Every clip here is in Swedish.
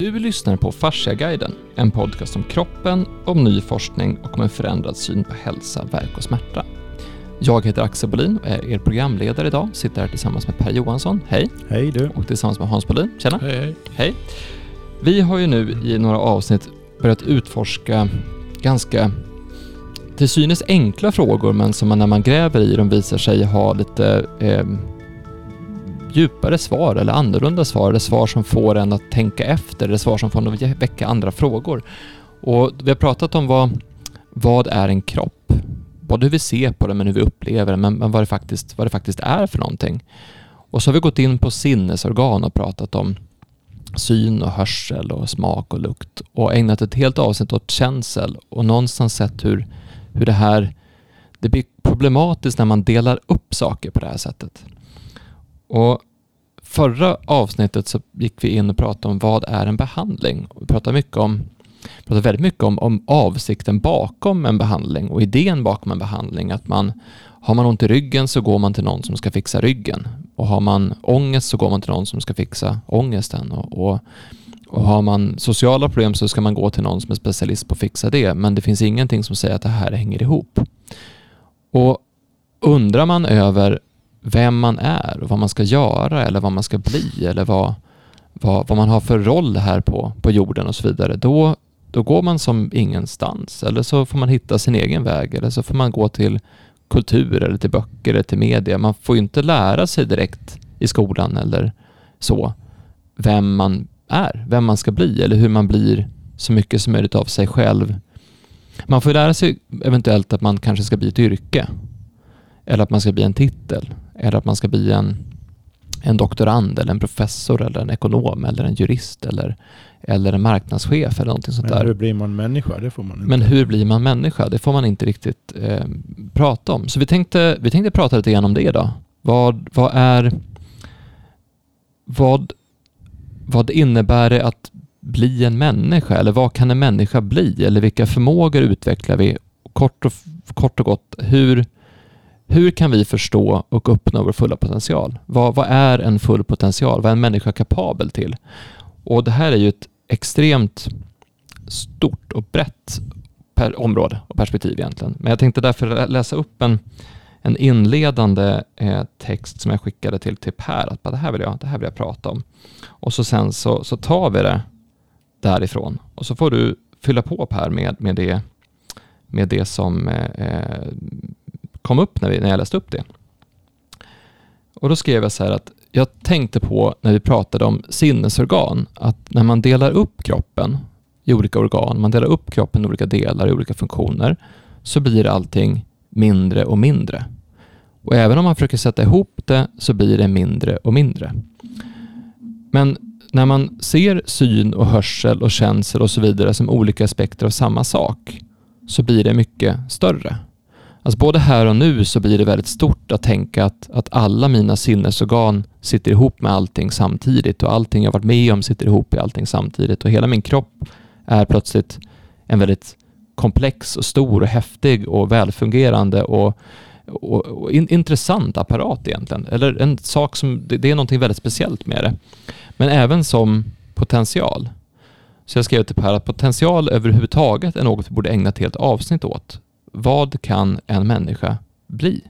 Du lyssnar på Fasciaguiden, en podcast om kroppen, om ny forskning och om en förändrad syn på hälsa, verk och smärta. Jag heter Axel Bolin och är er programledare idag. Sitter här tillsammans med Per Johansson. Hej! Hej du! Och tillsammans med Hans Bolin. Tjena! Hej hej! Hej! Vi har ju nu i några avsnitt börjat utforska ganska till synes enkla frågor men som man när man gräver i dem visar sig ha lite eh, djupare svar eller annorlunda svar, eller svar som får en att tänka efter, eller svar som får en att väcka andra frågor. Och vi har pratat om vad, vad är en kropp? Både hur vi ser på den men hur vi upplever den, men, men vad, det faktiskt, vad det faktiskt är för någonting. Och så har vi gått in på sinnesorgan och pratat om syn och hörsel och smak och lukt och ägnat ett helt avsnitt åt känsel och någonstans sett hur, hur det här det blir problematiskt när man delar upp saker på det här sättet. Och förra avsnittet så gick vi in och pratade om vad är en behandling. Vi pratade, mycket om, pratade väldigt mycket om, om avsikten bakom en behandling och idén bakom en behandling. Att man, har man ont i ryggen så går man till någon som ska fixa ryggen. Och har man ångest så går man till någon som ska fixa ångesten. Och, och, och har man sociala problem så ska man gå till någon som är specialist på att fixa det. Men det finns ingenting som säger att det här hänger ihop. Och undrar man över vem man är och vad man ska göra eller vad man ska bli eller vad, vad, vad man har för roll här på, på jorden och så vidare, då, då går man som ingenstans. Eller så får man hitta sin egen väg eller så får man gå till kultur eller till böcker eller till media. Man får ju inte lära sig direkt i skolan eller så vem man är, vem man ska bli eller hur man blir så mycket som möjligt av sig själv. Man får lära sig eventuellt att man kanske ska bli ett yrke eller att man ska bli en titel eller att man ska bli en, en doktorand eller en professor eller en ekonom eller en jurist eller, eller en marknadschef eller någonting sånt Men där. hur blir man människa? Det får man inte. Men hur blir man människa? Det får man inte riktigt eh, prata om. Så vi tänkte, vi tänkte prata lite grann om det idag. Vad, vad är... Vad, vad innebär det att bli en människa? Eller vad kan en människa bli? Eller vilka förmågor utvecklar vi? Kort och, kort och gott, hur, hur kan vi förstå och uppnå vår fulla potential? Vad, vad är en full potential? Vad är en människa kapabel till? Och det här är ju ett extremt stort och brett per område och perspektiv egentligen. Men jag tänkte därför läsa upp en, en inledande eh, text som jag skickade till, typ till Per, att bara, det, här vill jag, det här vill jag prata om. Och så sen så, så tar vi det därifrån och så får du fylla på Per med, med, det, med det som eh, eh kom upp när, vi, när jag läste upp det. Och då skrev jag så här att jag tänkte på när vi pratade om sinnesorgan, att när man delar upp kroppen i olika organ, man delar upp kroppen i olika delar, i olika funktioner, så blir allting mindre och mindre. Och även om man försöker sätta ihop det så blir det mindre och mindre. Men när man ser syn och hörsel och känsel och så vidare som olika aspekter av samma sak så blir det mycket större. Alltså både här och nu så blir det väldigt stort att tänka att, att alla mina sinnesorgan sitter ihop med allting samtidigt och allting jag varit med om sitter ihop i allting samtidigt och hela min kropp är plötsligt en väldigt komplex och stor och häftig och välfungerande och, och, och in, intressant apparat egentligen. Eller en sak som, det, det är någonting väldigt speciellt med det. Men även som potential. Så jag skrev till Per att potential överhuvudtaget är något vi borde ägna ett helt avsnitt åt vad kan en människa bli?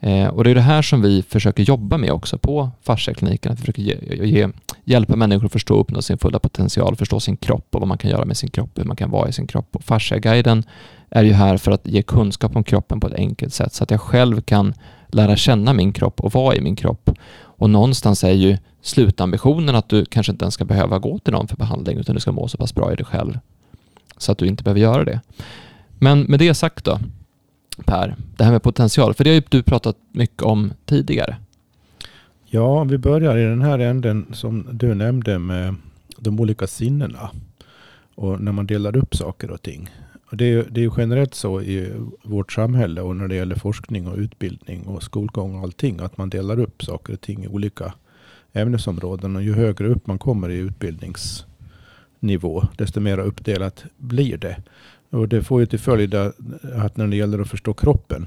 Eh, och det är det här som vi försöker jobba med också på fasciakliniken, att vi försöker ge, ge, hjälpa människor att förstå och uppnå sin fulla potential, förstå sin kropp och vad man kan göra med sin kropp, hur man kan vara i sin kropp. Och fasciaguiden är ju här för att ge kunskap om kroppen på ett enkelt sätt, så att jag själv kan lära känna min kropp och vara i min kropp. Och någonstans är ju slutambitionen att du kanske inte ens ska behöva gå till någon för behandling, utan du ska må så pass bra i dig själv, så att du inte behöver göra det. Men med det sagt då, Per, det här med potential, för det har ju du pratat mycket om tidigare. Ja, vi börjar i den här änden som du nämnde med de olika sinnena. Och när man delar upp saker och ting. Och det, är, det är generellt så i vårt samhälle och när det gäller forskning och utbildning och skolgång och allting. Att man delar upp saker och ting i olika ämnesområden. Och ju högre upp man kommer i utbildningsnivå, desto mer uppdelat blir det. Och det får ju till följd att när det gäller att förstå kroppen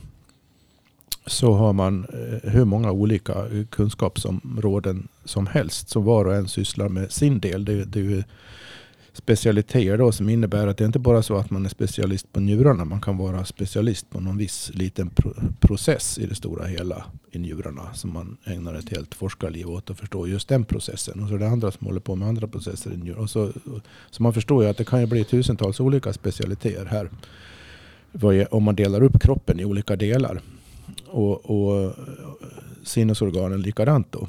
så har man eh, hur många olika kunskapsområden som helst. Så var och en sysslar med sin del. Det, det är ju specialiteter då som innebär att det inte bara är så att man är specialist på njurarna. Man kan vara specialist på någon viss liten pro process i det stora hela i njurarna. Som man ägnar ett helt forskarliv åt att förstå just den processen. Och så är det andra som håller på med andra processer i njurarna. så, så man förstår ju att det kan ju bli tusentals olika specialiteter här. Om man delar upp kroppen i olika delar. Och, och sinnesorganen likadant då.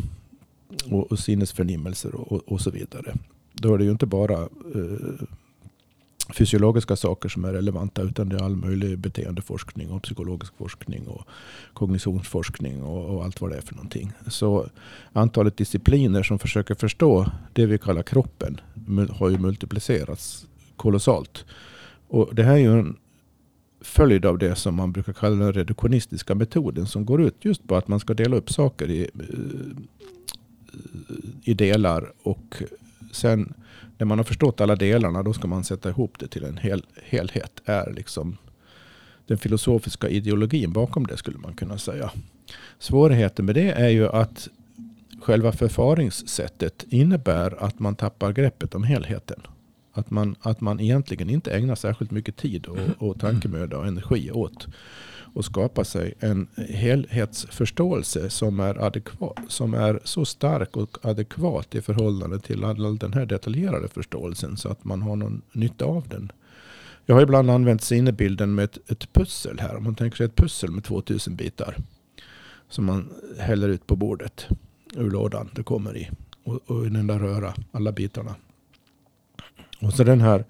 Och, och sinnesförnimmelser och, och så vidare. Då är det ju inte bara eh, fysiologiska saker som är relevanta utan det är all möjlig beteendeforskning och psykologisk forskning och kognitionsforskning och, och, allt vad det är för någonting. Så antalet discipliner som försöker förstå det vi kallar kroppen har ju multiplicerats kolossalt. Och det här är ju en följd av det som man brukar kalla den reduktionistiska metoden som går ut just på att man ska dela upp saker i, eh, i delar och sen när man har förstått alla delarna då ska man sätta ihop det till en hel, helhet. är liksom den filosofiska ideologin bakom det skulle man kunna säga. Svårigheten med det är ju att själva förfaringssättet innebär att man tappar greppet om helheten. Att man, att man egentligen inte ägnar särskilt mycket tid och, och tankemöda och energi åt och skapa sig en helhetsförståelse som är, adekvat, som är så stark och adekvat i förhållande till all den här detaljerade förståelsen så att man har någon nytta av den. Jag har ibland använt sinnebilden med ett, ett pussel här. Om man tänker sig ett pussel med 2000 bitar som man häller ut på bordet ur lådan det kommer i. Och, och i den där röra, alla bitarna. Och så den här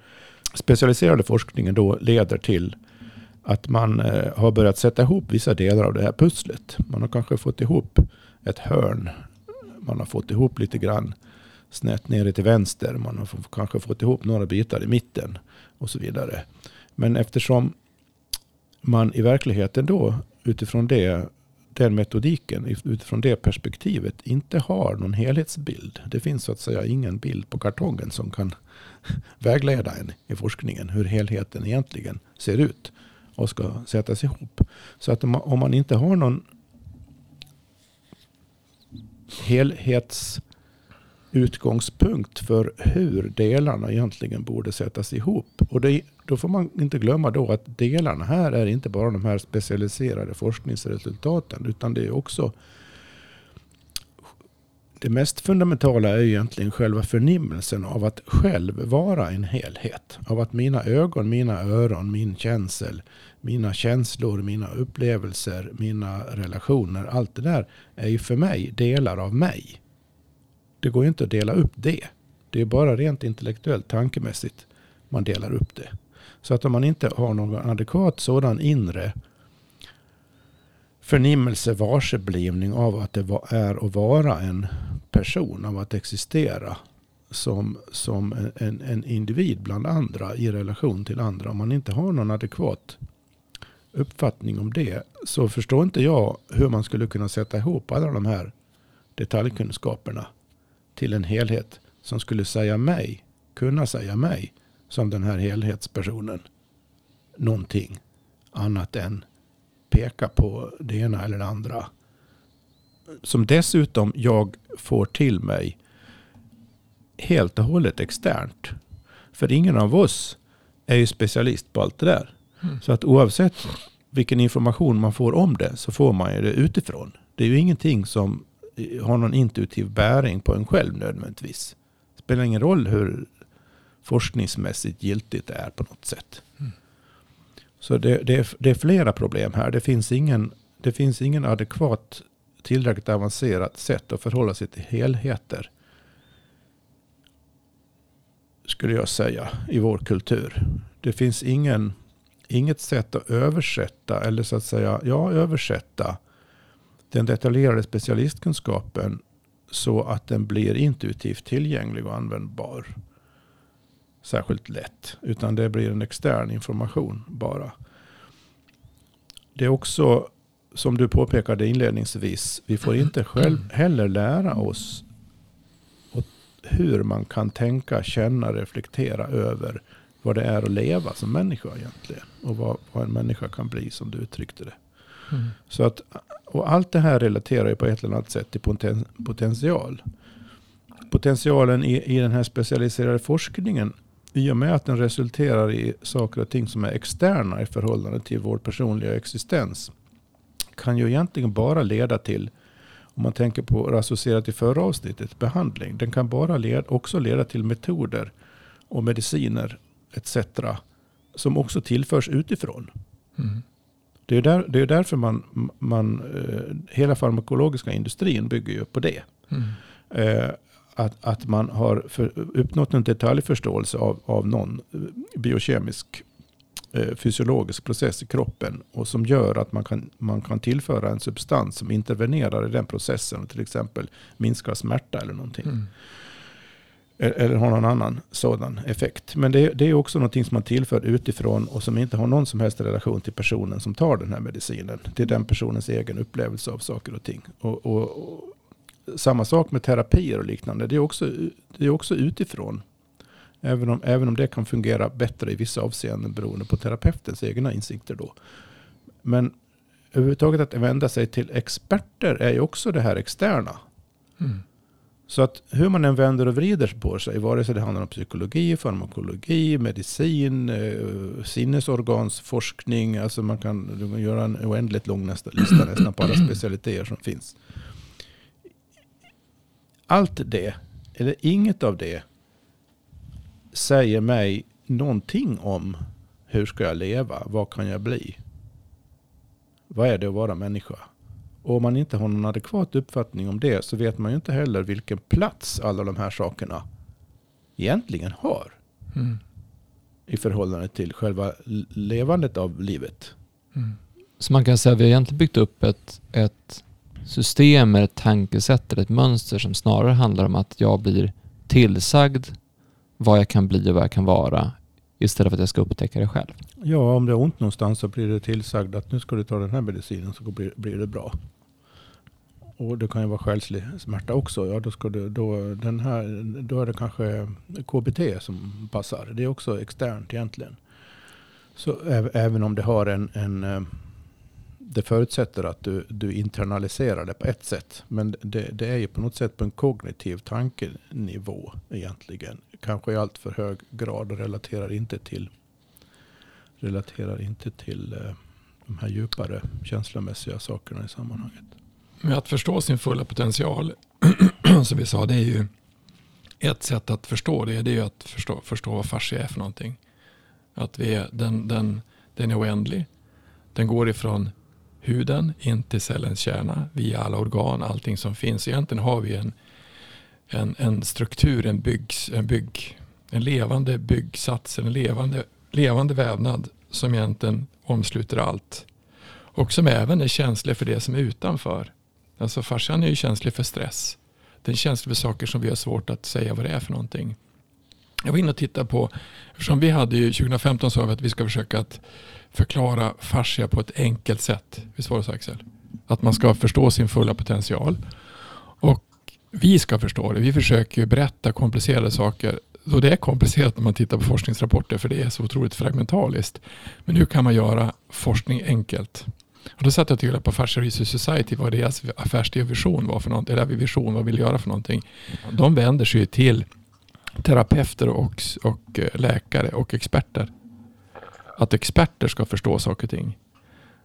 specialiserade forskningen då leder till att man eh, har börjat sätta ihop vissa delar av det här pusslet. Man har kanske fått ihop ett hörn. Man har fått ihop lite grann snett nere till vänster. Man har kanske fått ihop några bitar i mitten och så vidare. Men eftersom man i verkligheten då utifrån det, den metodiken, utifrån det perspektivet inte har någon helhetsbild. Det finns så att säga ingen bild på kartongen som kan vägleda en i forskningen hur helheten egentligen ser ut och ska sättas ihop. Så att om man inte har någon helhetsutgångspunkt för hur delarna egentligen borde sättas ihop. Och det, då får man inte glömma då att delarna här är inte bara de här specialiserade forskningsresultaten utan det är också det mest fundamentala är egentligen själva förnimmelsen av att själv vara en helhet. Av att mina ögon, mina öron, min känsel, mina känslor, mina upplevelser, mina relationer. Allt det där är ju för mig delar av mig. Det går ju inte att dela upp det. Det är bara rent intellektuellt, tankemässigt man delar upp det. Så att om man inte har någon adekvat sådan inre förnimmelse, varseblivning av att det är att vara en person, av att existera som, som en, en individ bland andra i relation till andra. Om man inte har någon adekvat uppfattning om det så förstår inte jag hur man skulle kunna sätta ihop alla de här detaljkunskaperna till en helhet som skulle säga mig, kunna säga mig som den här helhetspersonen någonting annat än peka på det ena eller det andra. Som dessutom jag får till mig helt och hållet externt. För ingen av oss är ju specialist på allt det där. Mm. Så att oavsett vilken information man får om det så får man ju det utifrån. Det är ju ingenting som har någon intuitiv bäring på en själv nödvändigtvis. Det spelar ingen roll hur forskningsmässigt giltigt det är på något sätt. Mm. Så det, det, är, det är flera problem här. Det finns ingen, det finns ingen adekvat tillräckligt avancerat sätt att förhålla sig till helheter. Skulle jag säga i vår kultur. Det finns ingen inget sätt att översätta, eller så att säga, ja översätta den detaljerade specialistkunskapen så att den blir intuitivt tillgänglig och användbar. Särskilt lätt. Utan det blir en extern information bara. Det är också, som du påpekade inledningsvis, vi får inte själv heller lära oss hur man kan tänka, känna, reflektera över vad det är att leva som människa egentligen. Och vad, vad en människa kan bli som du uttryckte det. Mm. Så att och allt det här relaterar ju på ett eller annat sätt till poten, potential. Potentialen i, i den här specialiserade forskningen i och med att den resulterar i saker och ting som är externa i förhållande till vår personliga existens kan ju egentligen bara leda till, om man tänker på associerat till förra avsnittet, behandling. Den kan bara led, också leda till metoder och mediciner etc. som också tillförs utifrån. Mm. Det är, där, det är därför man, man, eh, hela farmakologiska industrin bygger ju på det. Mm. Att, att man har för, uppnått en detaljförståelse av, av någon eh, biokemisk eh, fysiologisk process i kroppen och som gör att man kan, man kan tillföra en substans som intervenerar i den processen och till exempel minskar smärta eller någonting. Mm. Eller har någon annan sådan effekt. Men det, det, är också någonting som man tillför utifrån och som inte har någon som helst relation till personen som tar den här medicinen. Det är den personens egen upplevelse av saker och ting. Och, och, och samma sak med terapier och liknande. Det är också, det är också utifrån. Även om, även om det kan fungera bättre i vissa avseenden beroende på terapeutens egna insikter då. Men överhuvudtaget att vända sig till experter är ju också det här externa. Mm. Så att hur man än vänder och vrider på sig, vare sig det handlar om psykologi, farmakologi, medicin, eh, sinnesorgansforskning, alltså man kan, göra en oändligt lång nästa, lista nästan på alla specialiteter som finns. Allt det, eller inget av det, säger mig någonting om hur ska jag leva, vad kan jag bli? Vad är det att vara människa? Och om man inte har någon adekvat uppfattning om det så vet man ju inte heller vilken plats alla de här sakerna egentligen har. Mm. I förhållande till själva levandet av livet. Mm. Så man kan säga att vi har egentligen byggt upp ett, ett system, ett tankesätt eller ett mönster som snarare handlar om att jag blir tillsagd vad jag kan bli och vad jag kan vara istället för att jag ska upptäcka det själv. Ja, om det är ont någonstans så blir det tillsagd att nu ska du ta den här medicinen så blir, blir det bra. Och det kan ju vara själslig smärta också. Ja, då, ska du, då, den här, då är det kanske KBT som passar. Det är också externt egentligen. Så även om det har en, en eh, det förutsätter att du, du internaliserar det på ett sätt. Men det, det, är ju på något sätt på en kognitiv tankenivå egentligen. Kanske i allt för hög grad och relaterar inte till, relaterar inte till eh, de här djupare känslomässiga sakerna i sammanhanget. Men att förstå sin fulla potential, som vi sa, det är ju ett sätt att förstå det. Det är ju att förstå, förstå vad fascia är för någonting. Att vi är, den, den, den är oändlig. Den går ifrån huden in till cellens kärna via alla organ, allting som finns. Egentligen har vi en, en, en struktur, en, byggs, en, bygg, en levande byggsats, en levande, levande vävnad som egentligen omsluter allt. Och som även är känslig för det som är utanför. Alltså farsan är ju känslig för stress. Den är känslig för saker som vi har svårt att säga vad det är för någonting. Jag var inne och tittade på, eftersom vi hade ju 2015 sa vi att vi ska försöka att förklara fascia på ett enkelt sätt. Visst var det så Axel? Att man ska förstå sin fulla potential. Och vi ska förstå det. Vi försöker berätta komplicerade saker. Så det är komplicerat när man tittar på forskningsrapporter för det är så otroligt fragmentariskt. Men hur kan man göra forskning enkelt? Och då satt jag och tittade på Fascia Research Society vad deras affärsidé och vision var för någonting. Eller vision, vad vill göra för någonting. De vänder sig till terapeuter och, och eh, läkare och experter att experter ska förstå saker och ting.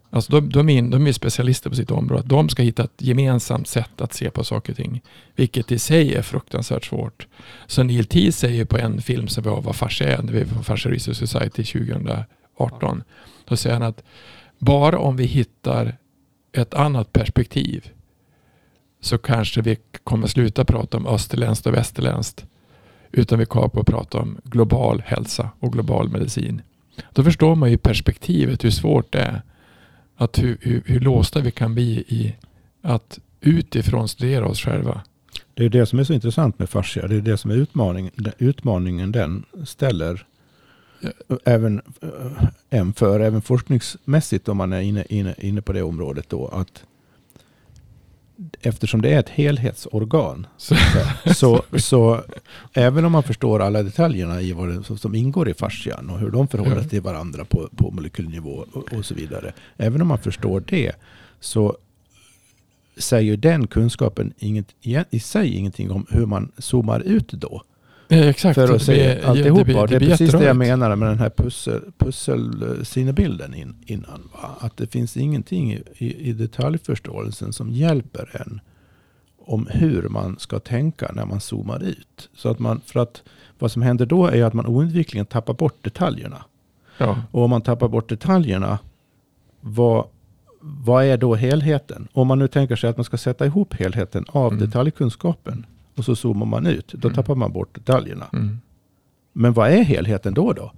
Alltså de, de, är, de är specialister på sitt område. De ska hitta ett gemensamt sätt att se på saker och ting. Vilket i sig är fruktansvärt svårt. Så Neil T säger på en film som vi har, vad fascia är, när vi var Fascia Research Society 2018. Då säger han att bara om vi hittar ett annat perspektiv så kanske vi kommer sluta prata om österländskt och västerländskt. Utan vi kommer att prata om global hälsa och global medicin. Då förstår man ju perspektivet, hur svårt det är. Att hur, hur, hur låsta vi kan bli i att utifrån studera oss själva. Det är det som är så intressant med fascia. Det är det som är utmaningen, utmaningen den ställer. Ja. Även, äh, för, även forskningsmässigt om man är inne, inne, inne på det området. då att eftersom det är ett helhetsorgan. Så, så, så, även om man förstår alla detaljerna i vad det, som ingår i fascian och hur de förhåller sig till varandra på, på molekylnivå och, och, så vidare. Även om man förstår det så säger den kunskapen inget, i sig ingenting om hur man zoomar ut då. Ja, exakt. För att Det se blir- alltihopa. det blir- Det, det är precis det jag menar med den här pussel, pusselsinnebilden in, innan. Va? Att det finns ingenting i, i, i detaljförståelsen som hjälper en om hur man ska tänka när man zoomar ut. Så att man, för att vad som händer då är att man oundvikligen tappar bort detaljerna. Ja. Och om man tappar bort detaljerna, vad, vad är då helheten? Om man nu tänker sig att man ska sätta ihop helheten av Mm. detaljkunskapen och så zoomar man ut, då Mm. tappar man bort detaljerna. Mm. Men vad är helheten då? då?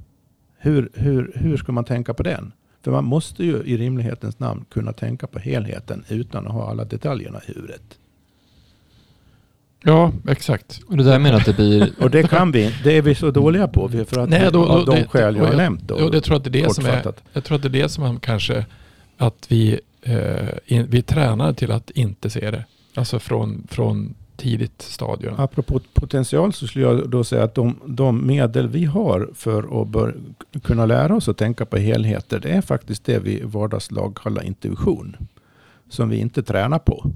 Hur, hur, hur ska man tänka på den? För man måste ju i rimlighetens namn kunna tänka på helheten utan att ha alla detaljerna i huvudet. ja, exakt. Och det där menar att det blir... Och det kan vi, det är vi så dåliga på för att Nej, vi, då- av då- de det- skäl jag och har jag- nämnt. Då, Jo, det tror jag att det är det som är, jag tror att det är det som man kanske, att vi, eh, in, vi tränar till att inte se det. Alltså från, från tidigt stadium. Apropå potential så skulle jag då säga att de, de medel vi har för att bör, kunna lära oss att tänka på helheter, det är faktiskt det vi i vardagslag kallar intuition. Som vi inte tränar på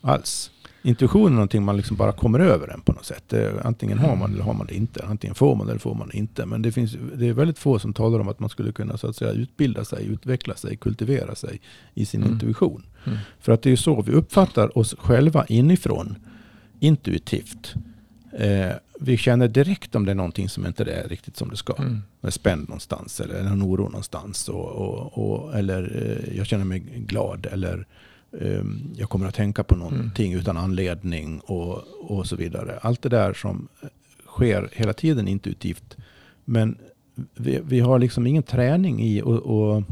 alls. Intuition är någonting man liksom bara kommer över en på något sätt. Antingen har man eller har man det inte. Antingen får man eller får man det inte. Men det, finns, det är väldigt få som talar om att man skulle kunna så att säga utbilda sig, utveckla sig, kultivera sig i sin Mm. intuition. Mm. För att det är så vi uppfattar oss själva inifrån, intuitivt. Eh, vi känner direkt om det är någonting som inte är riktigt som det ska. Mm. Jag är spänd någonstans eller en oro någonstans. Och, och, och, eller eh, jag känner mig glad. Eller eh, jag kommer att tänka på någonting utan anledning och, och så vidare. Allt det där som sker hela tiden intuitivt. Men vi, vi har liksom ingen träning i att att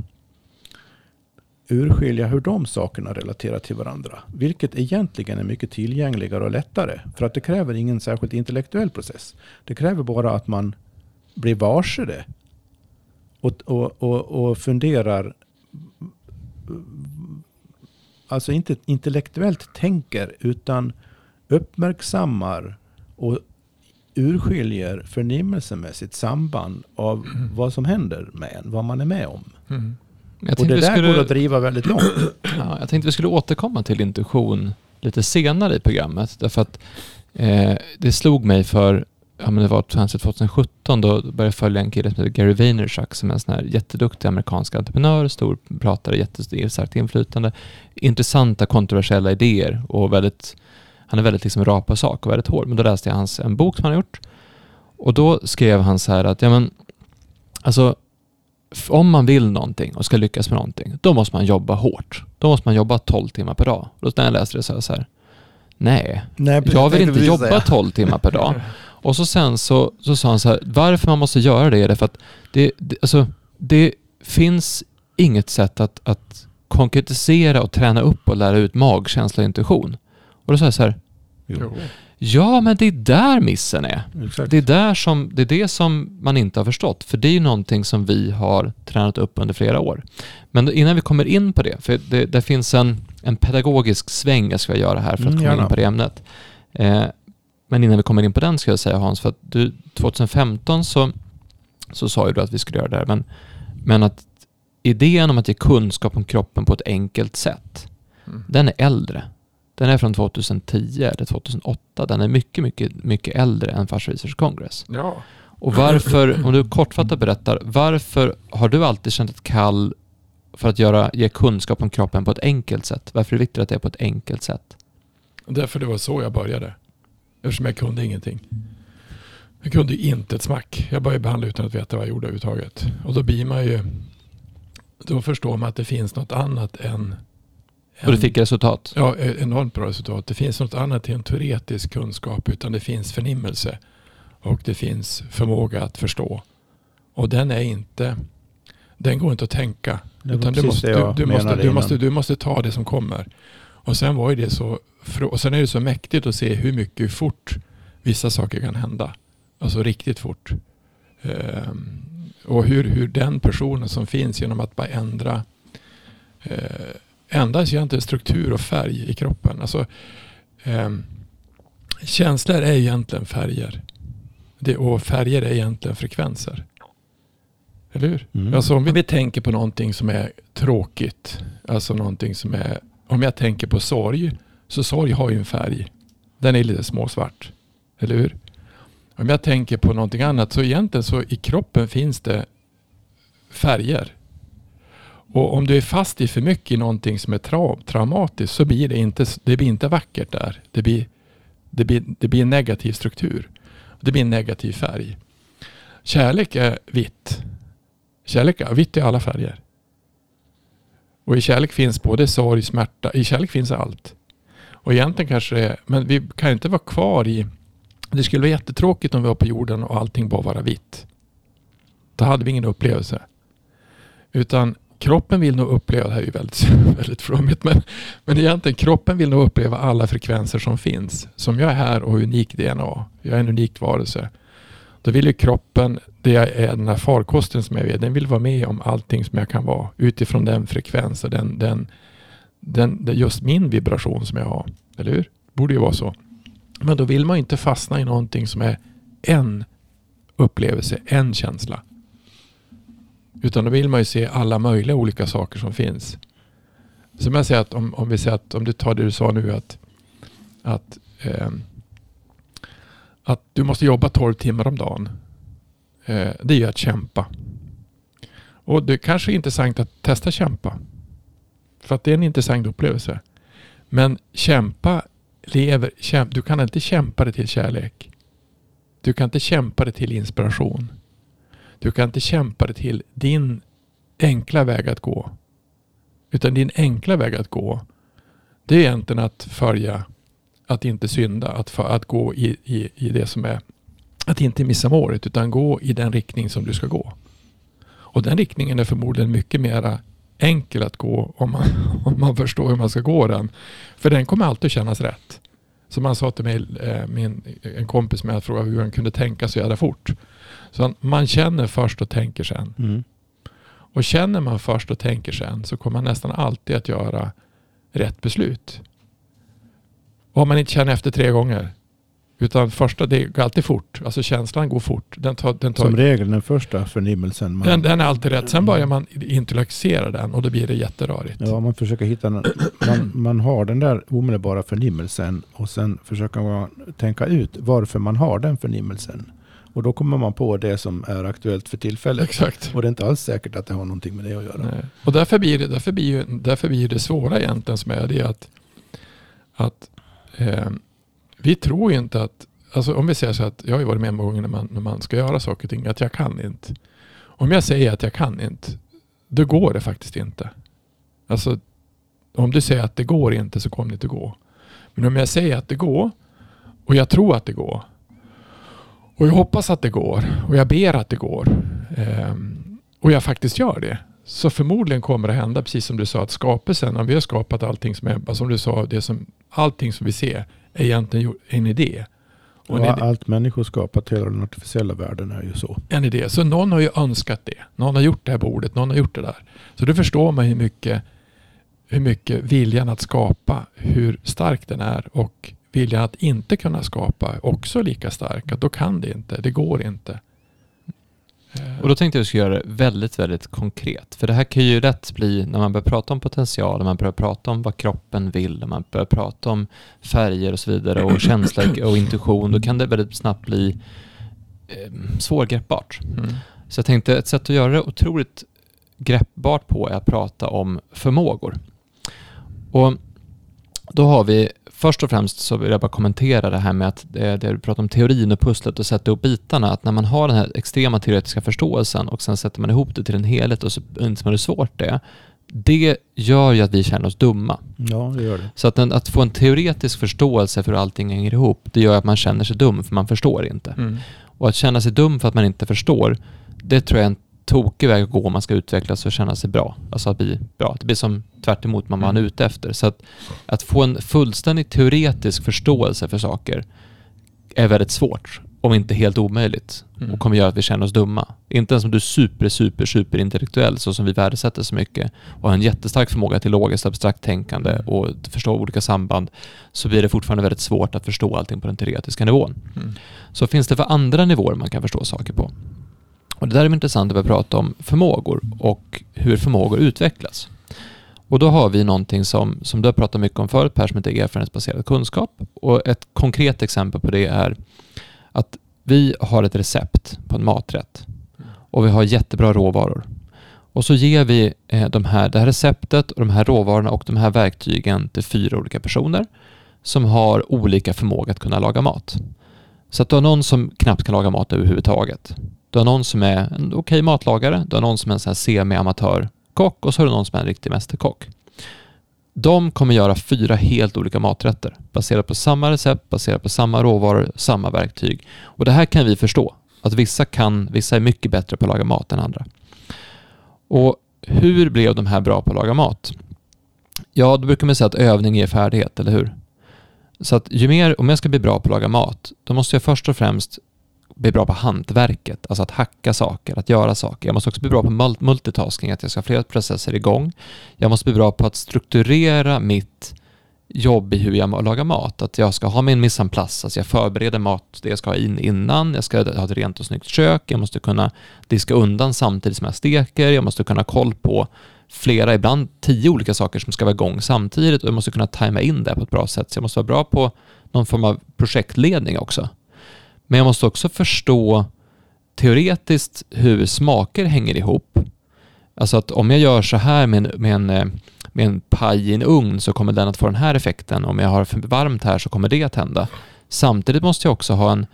urskilja hur de sakerna relaterar till varandra. Vilket egentligen är mycket tillgängligare och lättare. För att det kräver ingen särskilt intellektuell process. Det kräver bara att man blir varse det. Och, och, och, och funderar. Alltså inte intellektuellt tänker utan uppmärksammar och urskiljer förnimmelsemässigt samband av vad som händer med en, vad man är med om. Mm. Jag Och det där skulle, går att driva väldigt långt. ja, jag tänkte vi skulle återkomma till intuition lite senare i programmet. Därför att eh, det slog mig för, ja men det var kanske 2017, då började jag följa en kille som heter Gary Vaynerchuk som är en sån här jätteduktig amerikansk entreprenör, stor pratare, jättestarkt inflytande, intressanta kontroversiella idéer och väldigt, han är väldigt liksom rak på sak och väldigt hård. Men då läste jag hans, en bok som han har gjort och då skrev han så här att, ja men, alltså om man vill någonting och ska lyckas med någonting, då måste man jobba hårt. Då måste man jobba 12 timmar per dag. Och då när jag läste det så här, så här nej, Nej, jag vill inte jobba säga. 12 timmar per dag. Och så sen så, så sa han så här, varför man måste göra det är det för att det, det, alltså, det finns inget sätt att, att konkretisera och träna upp och lära ut magkänsla och intuition. Och då sa jag så här, Jo. ja men det är där missen är. Exakt. Det är, där som, det är det som man inte har förstått, för det är ju någonting som vi har tränat upp under flera år. Men innan vi kommer in på det, för det, det finns en, en pedagogisk sväng jag ska göra här för att Mm, komma gärna. in på det ämnet. Eh, men innan vi kommer in på den ska jag säga Hans, för att du, 2015 så, så sa ju du att vi skulle göra det här, men, men att idén om att ge kunskap om kroppen på ett enkelt sätt, Mm. den är äldre. Den är från 2010 eller 2008. Den är mycket, mycket, mycket äldre än Fast Research Congress. Ja. Och varför, om du kortfattat berättar, varför har du alltid känt ett kall för att göra, ge kunskap om kroppen på ett enkelt sätt? Varför är det viktigt att det är på ett enkelt sätt? Därför det var så jag började. Eftersom jag kunde ingenting. Jag kunde ju inte ett smack. Jag började behandla utan att veta vad jag gjorde överhuvudtaget. Och då blir man ju... Då förstår man att det finns något annat än... Och du fick resultat? Ja, enormt bra resultat. Det finns något annat än teoretisk kunskap utan det finns förnimmelse och det finns förmåga att förstå. Och den är inte, den går inte att tänka. Du måste, du, du, måste, du, måste, du måste ta det som kommer. Och sen var ju det så, och sen är det så mäktigt att se hur mycket fort vissa saker kan hända. Alltså riktigt fort. Ehm, och hur, hur den personen som finns genom att bara ändra eh, ändras egentligen struktur och färg i kroppen. Alltså, ehm, känslor är egentligen färger. Det, och färger är egentligen frekvenser. Eller hur? Mm. Alltså om vi tänker på någonting som är tråkigt. Alltså någonting som är om jag tänker på sorg, så sorg har ju en färg. Den är lite småsvart. Eller hur? Om jag tänker på någonting annat så egentligen så i kroppen finns det färger. Och om du är fast i för mycket i någonting som är tra traumatiskt så blir det inte, det blir inte vackert där. Det blir, det, blir, det blir en negativ struktur. Det blir en negativ färg. Kärlek är vitt. Kärlek är vitt i alla färger. Och i kärlek finns både sorg, smärta. I kärlek finns allt. Och egentligen kanske det är, men vi kan inte vara kvar i, det skulle vara jättetråkigt om vi var på jorden och allting bara var vitt. Då hade vi ingen upplevelse. Utan kroppen vill nog uppleva, det här är ju väldigt, väldigt flummigt, men, men egentligen kroppen vill nog uppleva alla frekvenser som finns. Som jag är här och har unik DNA. Jag är en unik varelse. Då vill ju kroppen, det är den här farkosten som jag är, den vill vara med om allting som jag kan vara utifrån den frekvens och den, den, den, just min vibration som jag har. Eller hur? Borde ju vara så. Men då vill man inte fastna i någonting som är en upplevelse, en känsla. Utan då vill man ju se alla möjliga olika saker som finns. Som jag säger att om, om vi säger att om du tar det du sa nu att, att, eh, att du måste jobba 12 timmar om dagen. Eh, det är ju att kämpa. Och det kanske är intressant att testa kämpa. För att det är en intressant upplevelse. Men kämpa lever, kämpa, du kan inte kämpa dig till kärlek. Du kan inte kämpa dig till inspiration. Du kan inte kämpa dig till din enkla väg att gå. Utan din enkla väg att gå, det är egentligen att följa, att inte synda, att, för, att gå i, i, i det som är, att inte missa målet, utan gå i den riktning som du ska gå. Och den riktningen är förmodligen mycket mera enkel att gå om man, om man förstår hur man ska gå den. För den kommer alltid kännas rätt. Som han sa till mig, eh, min, en kompis med att fråga hur han kunde tänka så jävla fort. Så man känner först och tänker sen. Mm. Och känner man först och tänker sen så kommer man nästan alltid att göra rätt beslut. Och om man inte känner efter tre gånger. Utan första, det går alltid fort. Alltså känslan går fort. Den tar, den tar, Som regel den första förnimmelsen. Man, den, den, är alltid rätt. Sen börjar man intellektisera den och då blir det jätterörigt. Ja, man försöker hitta man, man har den där omedelbara förnimmelsen och sen försöker man tänka ut varför man har den förnimmelsen. Och då kommer man på det som är aktuellt för tillfället. Exakt. Och det är inte alls säkert att det har någonting med det att göra. Nej. Och därför blir, det, därför, blir, därför blir det svåra egentligen som är det att, att eh, vi tror ju inte att, alltså om vi säger så att jag har ju varit med många gånger när man, när man ska göra saker och ting, att jag kan inte. Om jag säger att jag kan inte, då går det faktiskt inte. Alltså om du säger att det går inte så kommer det inte gå. Men om jag säger att det går och jag tror att det går och jag hoppas att det går och jag ber att det går. eh, och jag faktiskt gör det. Så förmodligen kommer det hända, precis som du sa, att skapelsen, om vi har skapat allting som är, som du sa, det som, allting som vi ser egentligen en idé. Och ja, idé. allt människor skapat, hela den artificiella världen är ju så. En idé. Så någon har ju önskat det. Någon har gjort det här bordet, någon har gjort det där. Så då förstår man hur mycket, hur mycket viljan att skapa, hur stark den är och viljan att inte kunna skapa också lika stark. Att då kan det inte, det går inte. Eh. Och då tänkte jag skulle göra det väldigt, väldigt konkret. För det här kan ju lätt bli, när man börjar prata om potential, när man börjar prata om vad kroppen vill, när man börjar prata om färger och så vidare och känsla och intuition, då kan det väldigt snabbt bli eh, svårgreppbart. Mm. Så jag tänkte ett sätt att göra det otroligt greppbart på är att prata om förmågor. Och då har vi först och främst så vill jag bara kommentera det här med att det, det du pratar om teorin och pusslet och sätta ihop bitarna, att när man har den här extrema teoretiska förståelsen och sen sätter man ihop det till en helhet och så inser man hur svårt det är, det gör ju att vi känner oss dumma. Ja, det gör det. Så att, en, att få en teoretisk förståelse för hur allting hänger ihop, det gör att man känner sig dum för man förstår inte. Mm. Och att känna sig dum för att man inte förstår, det tror jag en tokig väg att gå om man ska utvecklas och känna sig bra. Alltså att bli bra. Det blir som tvärt emot man är mm. ute efter. Så att, att få en fullständig teoretisk förståelse för saker är väldigt svårt, om inte helt omöjligt. Mm. Och kommer göra att vi känner oss dumma. Inte ens om du är super, super, super intellektuell så som vi värdesätter så mycket och har en jättestark förmåga till logiskt abstrakt tänkande mm. och förstå olika samband så blir det fortfarande väldigt svårt att förstå allting på den teoretiska nivån. Mm. Så finns det för andra nivåer man kan förstå saker på? Och det där är intressant att vi prata om förmågor och hur förmågor utvecklas. Och då har vi någonting som, som du har pratat mycket om förut Per, som heter erfarenhetsbaserad kunskap. Och ett konkret exempel på det är att vi har ett recept på en maträtt och vi har jättebra råvaror. Och så ger vi eh, de här, det här receptet och de här råvarorna och de här verktygen till fyra olika personer som har olika förmåga att kunna laga mat. Så att du har någon som knappt kan laga mat överhuvudtaget. Du har någon som är en okej okay matlagare, du har någon som är en sån här semi-amatörkock och så har du någon som är en riktig mästerkock. De kommer göra fyra helt olika maträtter baserat på samma recept, baserat på samma råvaror, samma verktyg. Och det här kan vi förstå, att vissa kan, vissa är mycket bättre på att laga mat än andra. Och hur blev de här bra på att laga mat? Ja, då brukar man säga att övning ger färdighet, eller hur? Så att ju mer, om jag ska bli bra på att laga mat, då måste jag först och främst bli bra på hantverket, alltså att hacka saker, att göra saker. Jag måste också bli bra på multitasking, att jag ska ha flera processer igång. Jag måste bli bra på att strukturera mitt jobb i hur jag lagar mat. Att jag ska ha min mise en place, alltså jag förbereder mat, det jag ska ha in innan, jag ska ha ett rent och snyggt kök, jag måste kunna diska undan samtidigt som jag steker, jag måste kunna ha koll på flera, ibland tio olika saker som ska vara igång samtidigt och jag måste kunna tajma in det på ett bra sätt. Så jag måste vara bra på någon form av projektledning också. Men jag måste också förstå teoretiskt hur smaker hänger ihop. Alltså att om jag gör så här med en, med en, eh, med en paj i en ugn så kommer den att få den här effekten. Om jag har för varmt här så kommer det att hända. Samtidigt måste jag också ha en,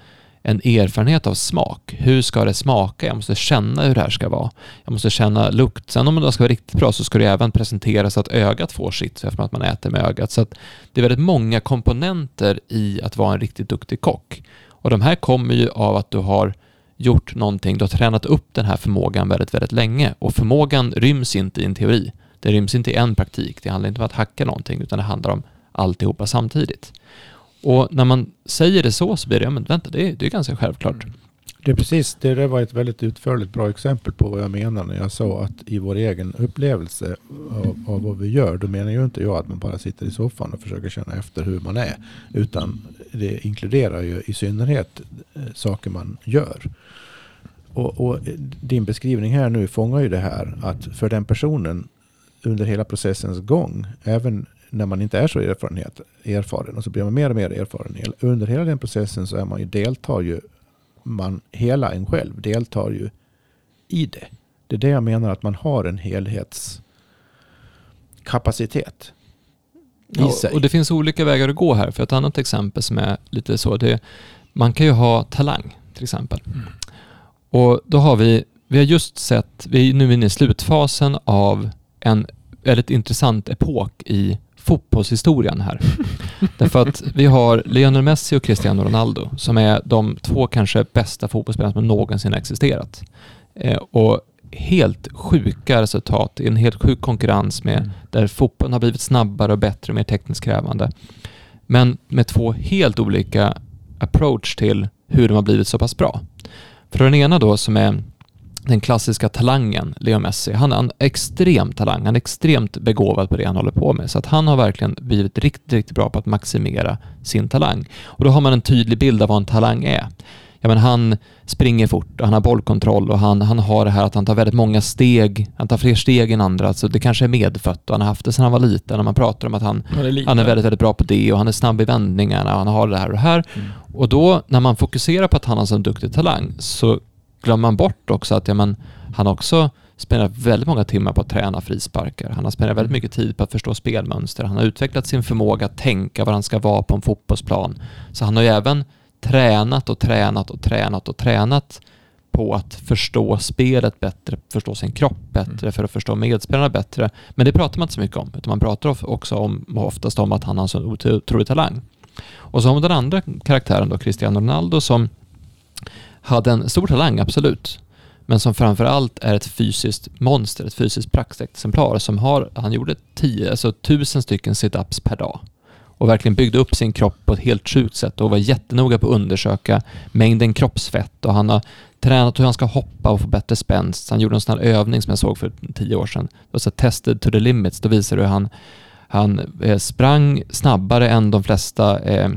en erfarenhet av smak. Hur ska det smaka? Jag måste känna hur det här ska vara. Jag måste känna lukt. Sen om det ska vara riktigt bra så ska det även presenteras så att ögat får sitt, eftersom att man äter med ögat. Så att det är väldigt många komponenter i att vara en riktigt duktig kock. Och de här kommer ju av att du har gjort någonting, du har tränat upp den här förmågan väldigt, väldigt länge. Och förmågan ryms inte i en teori. Det ryms inte i en praktik. Det handlar inte om att hacka någonting, utan det handlar om alltihopa samtidigt. Och när man säger det så, så blir det, ja men vänta, det är, det är ganska självklart. Det är precis, det där var ett väldigt utförligt bra exempel på vad jag menar när jag sa att i vår egen upplevelse av, av, vad vi gör, då menar ju inte jag att man bara sitter i soffan och försöker känna efter hur man är. Utan det inkluderar ju i synnerhet eh, saker man gör. Och, och, din beskrivning här nu fångar ju det här att för den personen under hela processens gång, även när man inte är så erfarenhet, erfaren och så blir man mer och mer erfaren. Under hela den processen så är man ju, deltar ju man, hela en själv deltar ju i det. Det är det jag menar att man har en helhetskapacitet i sig. och det finns olika vägar att gå här. För ett annat exempel som är lite så, det är, man kan ju ha talang till exempel. Mm. Och då har vi, vi har just sett, vi är nu inne i slutfasen av en väldigt intressant epok i fotbollshistorien här. Därför att vi har Lionel Messi och Cristiano Ronaldo som är de två kanske bästa fotbollsspelarna som någonsin existerat. Eh, och helt sjuka resultat i en helt sjuk konkurrens med mm. där fotbollen har blivit snabbare och bättre och mer tekniskt krävande. Men med två helt olika approach till hur de har blivit så pass bra. För den ena då som är den klassiska talangen, Leo Messi. Han är en extrem talang, han är extremt begåvad på det han håller på med. Så att han har verkligen blivit riktigt, riktigt bra på att maximera sin talang. Och då har man en tydlig bild av vad en talang är. Ja, men han springer fort och han har bollkontroll och han, han har det här att han tar väldigt många steg, han tar fler steg än andra, så alltså det kanske är medfött och han har haft det sedan han var liten och man pratar om att han, är, han är väldigt, väldigt bra på det och han är snabb i vändningarna och han har det här och det här. Mm. Och då när man fokuserar på att han har en så duktig talang så glömmer man bort också att ja, men, han också spenderat väldigt många timmar på att träna frisparkar. Han har spenderat väldigt mycket tid på att förstå spelmönster. Han har utvecklat sin förmåga att tänka var han ska vara på en fotbollsplan. Så han har ju även tränat och tränat och tränat och tränat på att förstå spelet bättre, förstå sin kropp bättre, mm. för att förstå medspelarna bättre. Men det pratar man inte så mycket om, utan man pratar också om, oftast om att han har en så otrolig talang. Och så har vi den andra karaktären då, Cristiano Ronaldo, som hade en stor talang, absolut. Men som framförallt är ett fysiskt monster, ett fysiskt praktexemplar som har, han gjorde tio, alltså tusen stycken situps per dag och verkligen byggde upp sin kropp på ett helt sjukt sätt och var jättenoga på att undersöka mängden kroppsfett och han har tränat hur han ska hoppa och få bättre spänst. Han gjorde en sån här övning som jag såg för tio år sedan. Det var så tested to the limits. Då visade det hur han, han eh, sprang snabbare än de flesta eh,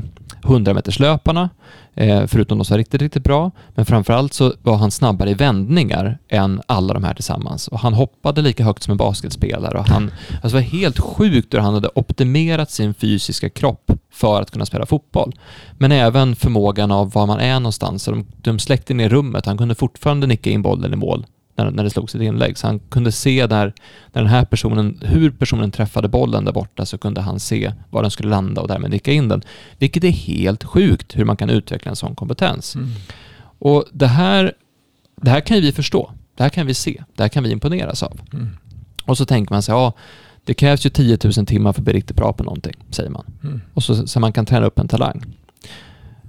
100-meterslöparna, eh, förutom de som var riktigt, riktigt bra. Men framförallt så var han snabbare i vändningar än alla de här tillsammans. Och han hoppade lika högt som en basketspelare. Och han, alltså det var helt sjukt hur han hade optimerat sin fysiska kropp för att kunna spela fotboll. Men även förmågan av var man är någonstans. Så de, de släckte ner rummet. Han kunde fortfarande nicka in bollen i mål när, när det slogs ett inlägg. Så han kunde se där, när den här personen, hur personen träffade bollen där borta så kunde han se var den skulle landa och därmed nicka in den. Vilket är helt sjukt hur man kan utveckla en sån kompetens. Mm. Och det här, det här kan vi förstå. Det här kan vi se. Det här kan vi imponeras av. Mm. Och så tänker man sig, ja, det krävs ju 10 000 timmar för att bli riktigt bra på någonting, säger man. Mm. Och så, så man kan träna upp en talang.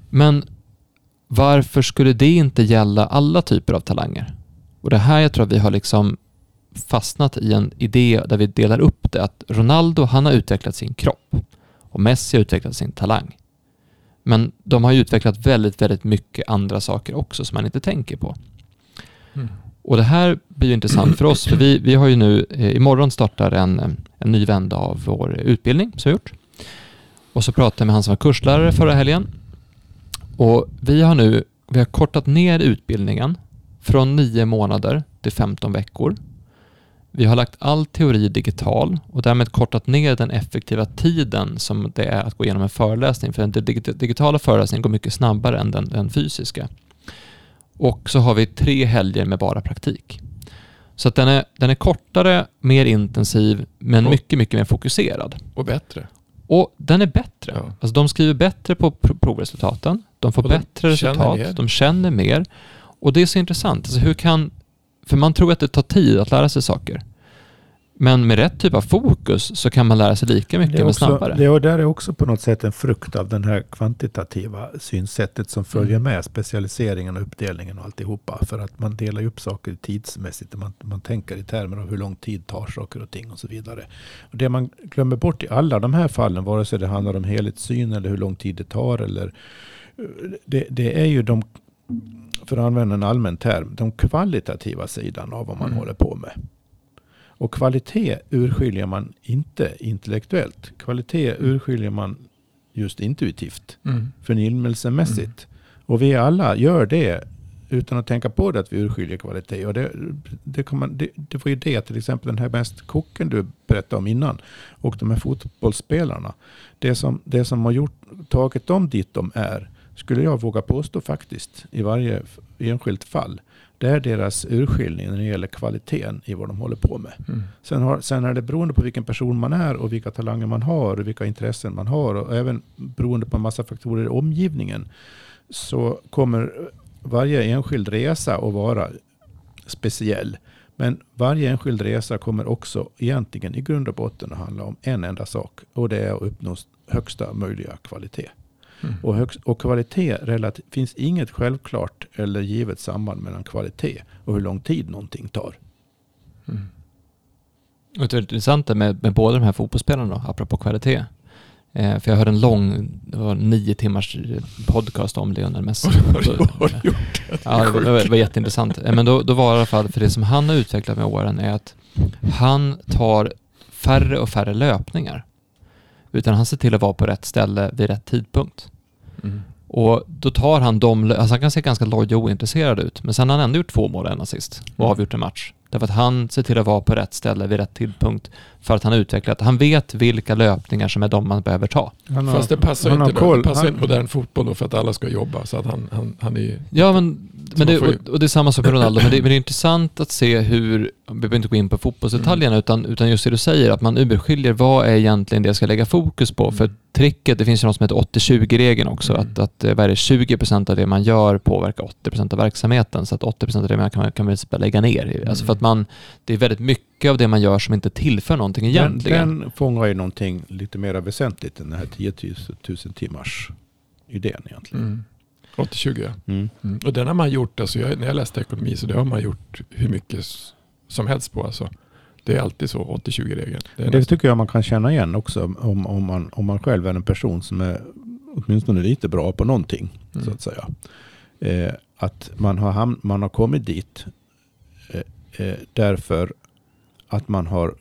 Men varför skulle det inte gälla alla typer av talanger? Och det här jag tror att vi har liksom fastnat i en idé där vi delar upp det. Att Ronaldo, han har utvecklat sin kropp och Messi har utvecklat sin talang. Men de har ju utvecklat väldigt, väldigt mycket andra saker också som man inte tänker på. Mm. Och det här blir intressant för oss, för vi, vi har ju nu, eh, imorgon startar en, en ny vända av vår utbildning som vi gjort. Och så pratade jag med han som var kurslärare förra helgen. Och vi har nu, vi har kortat ner utbildningen från nio månader till 15 veckor. Vi har lagt all teori digital och därmed kortat ner den effektiva tiden som det är att gå igenom en föreläsning. För den digitala föreläsningen går mycket snabbare än den, den fysiska. Och så har vi tre helger med bara praktik. Så den, är, den är kortare, mer intensiv, men Och- mycket, mycket mer fokuserad. Och bättre. Och den är bättre. Ja. Alltså de skriver bättre på pr- provresultaten. De får Och de bättre känner resultat. mer. De känner mer. Och det är så intressant. Alltså hur kan... För man tror att det tar tid att lära sig saker. Men med rätt typ av fokus så kan man lära sig lika mycket Det men snabbare. det är, där är också på något sätt en frukt av den här kvantitativa synsättet som följer Mm. med specialiseringen och uppdelningen och alltihopa. För att man delar upp saker tidsmässigt. Man, man tänker i termer av hur lång tid tar saker och ting och så vidare. Och det man glömmer bort i alla de här fallen, vare sig det handlar om helhetssyn eller hur lång tid det tar eller det, det är ju de, för att använda en allmän term, de kvalitativa sidan av vad man Mm. håller på med. Och kvalitet urskiljer man inte intellektuellt. Kvalitet urskiljer man just intuitivt, Mm. förnimmelsemässigt. Och vi alla gör det utan att tänka på det att vi urskiljer kvalitet. Och det, det, man, det, det var ju det, till exempel den här mest kocken du berättade om innan. Och de här fotbollsspelarna. Det som, det som har gjort, tagit dem dit de är, skulle jag våga påstå faktiskt, i varje enskilt fall. Det är deras urskiljning när det gäller kvaliteten i vad de håller på med. Mm. Sen, har, sen är det beroende på vilken person man är och vilka talanger man har och vilka intressen man har och även beroende på en massa faktorer i omgivningen så kommer varje enskild resa att vara speciell. Men varje enskild resa kommer också egentligen i grund och botten att handla om en enda sak och det är att uppnå högsta möjliga kvalitet. Mm. Och, högst, och kvalitet, relativt, finns inget självklart eller givet samband mellan kvalitet och hur lång tid någonting tar. Mm. Och det är intressant med, med båda de här fotbollsspelarna då, apropå kvalitet. Eh, för jag hörde en lång, det var nio timmars podcast om Lionel Messi. Ja, det var, det var, det var jätteintressant. Eh, Men då, då var det i alla fall, för det som han har utvecklat med åren är att han tar färre och färre löpningar. Utan han ser till att vara på rätt ställe vid rätt tidpunkt. Mm. Och då tar han de, alltså han kan se ganska loj och ointresserad ut, men sen har han ändå gjort två mål och en assist och Mm. avgjort en match. Därför att han ser till att vara på rätt ställe vid rätt tidpunkt för att han har utvecklat, han vet vilka löpningar som är de man behöver ta. Han har- Fast det passar han ju har inte koll. det passar Han- inte modern fotboll då för att alla ska jobba. Så att han, han, han är. Ja, men, men det, och, och det är samma sak med Ronaldo, men det, men det är intressant att se hur, vi behöver inte gå in på fotbollsdetaljerna, Mm. utan, utan just det du säger, att man urskiljer vad är egentligen det jag ska lägga fokus på. För Mm. tricket, det finns ju något som heter 80-20-regeln också, Mm. att, att eh, vad är det, 20% av det man gör påverkar 80% av verksamheten, så att 80% av det man kan, kan man lägga ner. Alltså för att man, det är väldigt mycket av det man gör som inte tillför någonting Den, egentligen. den fångar ju någonting lite mer väsentligt än den här 10 000 timmars idén egentligen. Mm. 80-20 ja. Mm. Mm. Och den har man gjort, alltså jag, när jag läste ekonomi så det har man gjort hur mycket som helst på. Alltså. Det är alltid så, 80-20-regeln. Det Det nästan- tycker jag man kan känna igen också om, om, man, om man själv är en person som är åtminstone lite bra på någonting. Mm. Så att säga. Eh, att man har, ham- man har kommit dit eh, eh, därför att man har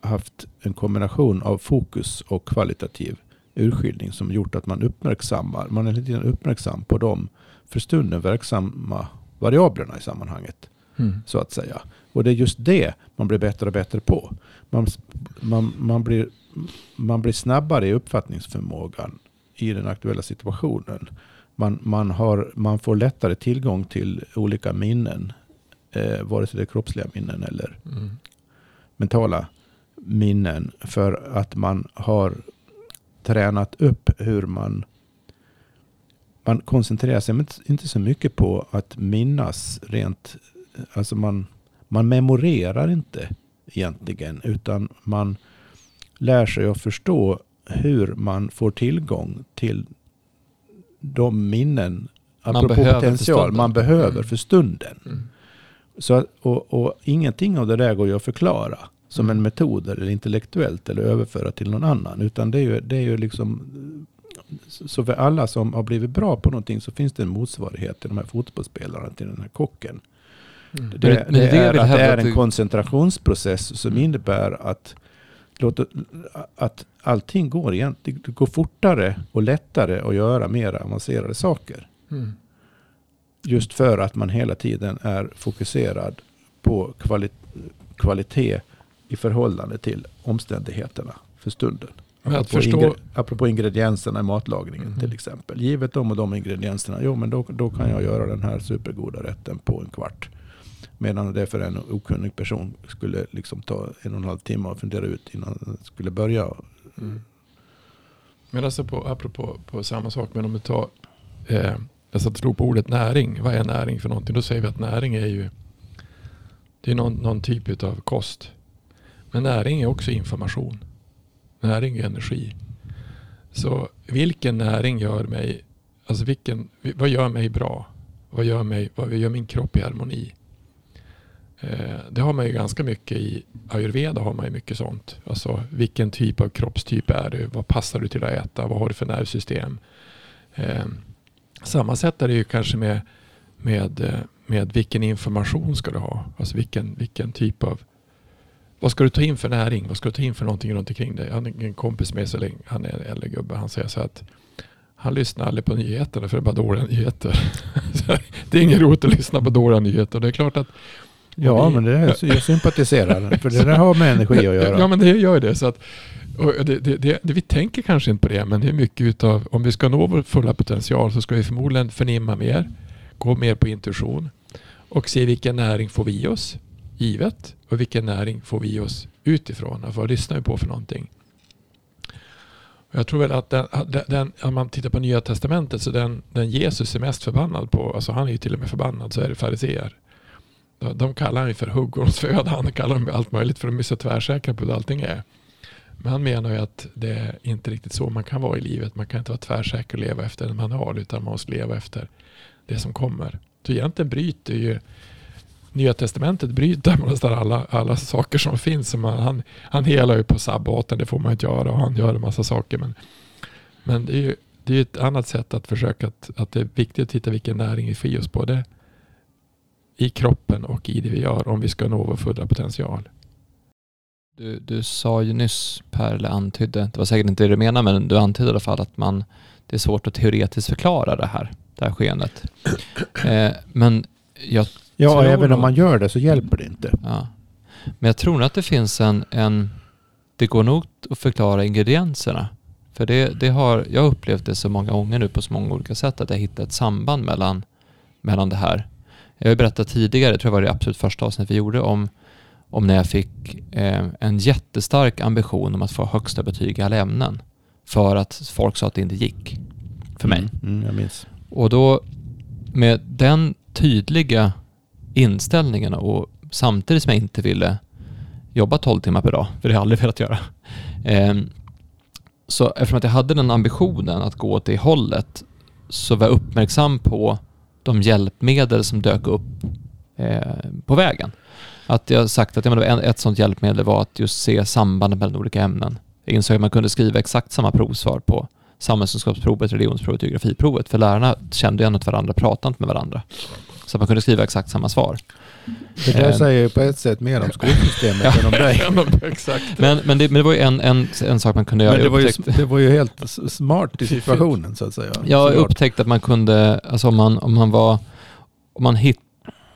haft en kombination av fokus och kvalitativ urskiljning som gjort att man uppmärksammar, man är tiden uppmärksam på de för stunden verksamma variablerna i sammanhanget. Mm. Så att säga. Och det är just det man blir bättre och bättre på. Man, man, man, blir, man blir snabbare i uppfattningsförmågan i den aktuella situationen. Man, man, har, man får lättare tillgång till olika minnen. Eh, vare sig det är kroppsliga minnen eller Mm. mentala minnen. För att man har tränat upp hur man man koncentrerar sig inte- så mycket på att minnas rent, alltså man, man memorerar inte egentligen, utan man lär sig att förstå hur man får tillgång till de minnen, Man apropå potential, man behöver Mm. för stunden. Mm. Så, att- och, och ingenting av det där går ju att förklara som Mm. en metod eller intellektuellt eller överföra till någon annan. Utan det är ju, det är ju liksom, så för alla som har blivit bra på någonting så finns det en motsvarighet till de här fotbollsspelarna, till den här kocken. Mm. Det, det, det är det är, en koncentrationsprocess som innebär att, att allting går, igen, det går fortare och lättare att göra mer avancerade saker. Mm. Just för att man hela tiden är fokuserad på kvali kvalitet i förhållande till omständigheterna för stunden. Men att Apropå, förstå- ingre apropå ingredienserna i matlagningen Mhm. till exempel. Givet de och de ingredienserna, jo men då, då kan jag göra den här supergoda rätten på en kvart. Medan det för en okunnig person skulle liksom ta en och en halv timme att fundera ut innan den skulle börja. Mm. Men alltså på, apropå på samma sak, men om du tar, eh, jag satt och slog på ordet näring. Vad är näring för någonting? Då säger vi att näring är ju, det är någon, någon typ av kost. Men näring är också information. Näring är energi. Så vilken näring gör mig, alltså vilken, vad gör mig bra? Vad gör, mig, vad gör min kropp i harmoni? Eh, det har man ju ganska mycket i ayurveda har man ju mycket sånt. Alltså vilken typ av kroppstyp är du? Vad passar du till att äta? Vad har du för nervsystem? Eh, samma sätt är det ju kanske med, med, eh, med vilken information ska du ha? Alltså vilken, vilken typ av vad ska du ta in för näring? Vad ska du ta in för någonting runt omkring dig? Har en kompis med länge, han är en äldre gubbe. Han säger så att han lyssnar aldrig på nyheterna för det är bara dåliga nyheter. Det är ingen roligt att lyssna på dåliga nyheter. Det är klart att Ja, vi- men det är, jag sympatiserar. För det där har med energi att göra. Ja, men det gör det. Så att, och det, det, det, det, vi tänker kanske inte på det, men det är mycket utav, om vi ska nå vår fulla potential så ska vi förmodligen förnimma mer, gå mer på intuition och se vilken näring får vi i oss, givet, och vilken näring får vi i oss utifrån. Alltså, vad lyssnar vi på för någonting? Jag tror väl att den, den, den, om man tittar på Nya Testamentet så den, den Jesus är mest förbannad på, alltså han är ju till och med förbannad, så är det fariseer. De, de kallar han ju för huggormsföda, han kallar dem allt möjligt för de är så tvärsäkra på hur allting är. Men han menar ju att det är inte riktigt så man kan vara i livet. Man kan inte vara tvärsäker och leva efter en manual utan man måste leva efter det som kommer. Så egentligen bryter ju Nya Testamentet bryter med nästan alla, alla saker som finns. Som man, han, han helar ju på sabbaten, det får man inte göra och han gör en massa saker. Men, men det är ju det är ju ett annat sätt att försöka att, att det är viktigt att titta vilken näring vi får i oss både i kroppen och i det vi gör om vi ska nå vår fulla potential. Du, du sa ju nyss, Per, eller antydde, det var säkert inte det du menade, men du antydde i alla fall att man, det är svårt att teoretiskt förklara det här, det här skeendet. Eh, men jag Ja, även om man gör det så hjälper det inte. Ja. Men jag tror nog att det finns en, en... Det går nog att förklara ingredienserna. För det, det har, jag har upplevt det så många gånger nu på så många olika sätt att jag hittat ett samband mellan, mellan det här. Jag har berättat tidigare, jag tror det var det absolut första avsnittet vi gjorde, om, om när jag fick eh, en jättestark ambition om att få högsta betyg i alla ämnen. För att folk sa att det inte gick för mig. Mm, mm, jag minns. Och då med den tydliga inställningen och samtidigt som jag inte ville jobba 12 timmar per dag, för det har jag aldrig velat göra. Ehm, så eftersom att jag hade den ambitionen att gå åt det hållet så var jag uppmärksam på de hjälpmedel som dök upp på vägen. Att jag sagt att ja, ett sånt hjälpmedel var att just se sambandet mellan olika ämnen. Jag insåg att man kunde skriva exakt samma provsvar på samhällskunskapsprovet, religionsprovet och geografiprovet. För lärarna kände igen åt varandra, pratade inte med varandra. Så att man kunde skriva exakt samma svar. Det där Eh. säger ju på ett sätt mer om skolsystemet än om dig. Exakt. Men, men, det, men det var ju en, en, en sak man kunde göra. Men det var, ju, det var ju helt smart i situationen så att säga. Jag upptäckte att man kunde, alltså om man, om man var, om man hitt,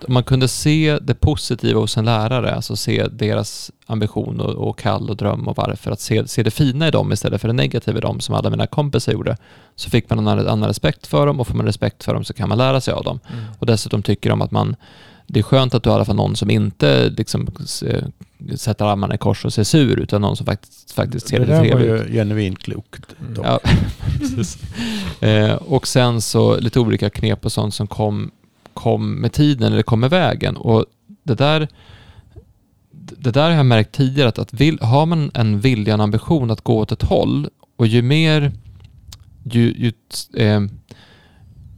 om man kunde se det positiva hos en lärare, alltså se deras ambition och, och kall och dröm och varför, att se, se det fina i dem istället för det negativa i dem som alla mina kompisar gjorde, så fick man en annan, annan respekt för dem och får man respekt för dem så kan man lära sig av dem. Mm. Och dessutom tycker de att man, det är skönt att du har i alla fall någon som inte liksom sätter armarna i kors och ser sur, utan någon som faktiskt, faktiskt ser det lite var trevlig ut. ju genuint klokt. Ja. Eh, och sen så lite olika knep och sånt som kom, kom med tiden eller kom med vägen. Och det där, det där har jag märkt tidigare att, att vill, har man en vilja, en ambition att gå åt ett håll och ju mer, ju, ju, eh,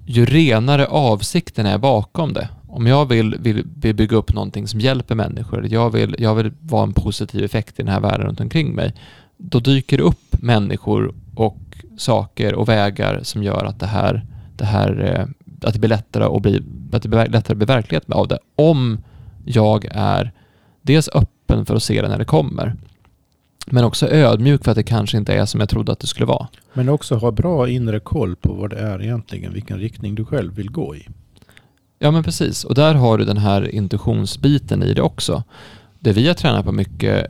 ju renare avsikten är bakom det. Om jag vill, vill, vill bygga upp någonting som hjälper människor, jag vill, jag vill vara en positiv effekt i den här världen runt omkring mig, då dyker det upp människor och saker och vägar som gör att det här, det här eh, att det blir lättare att bli, att det blir lättare att bli verklighet av det. Om jag är dels öppen för att se det när det kommer, men också ödmjuk för att det kanske inte är som jag trodde att det skulle vara. Men också ha bra inre koll på vad det är egentligen, vilken riktning du själv vill gå i. Ja men precis, och där har du den här intuitionsbiten i det också. Det vi har tränat på mycket,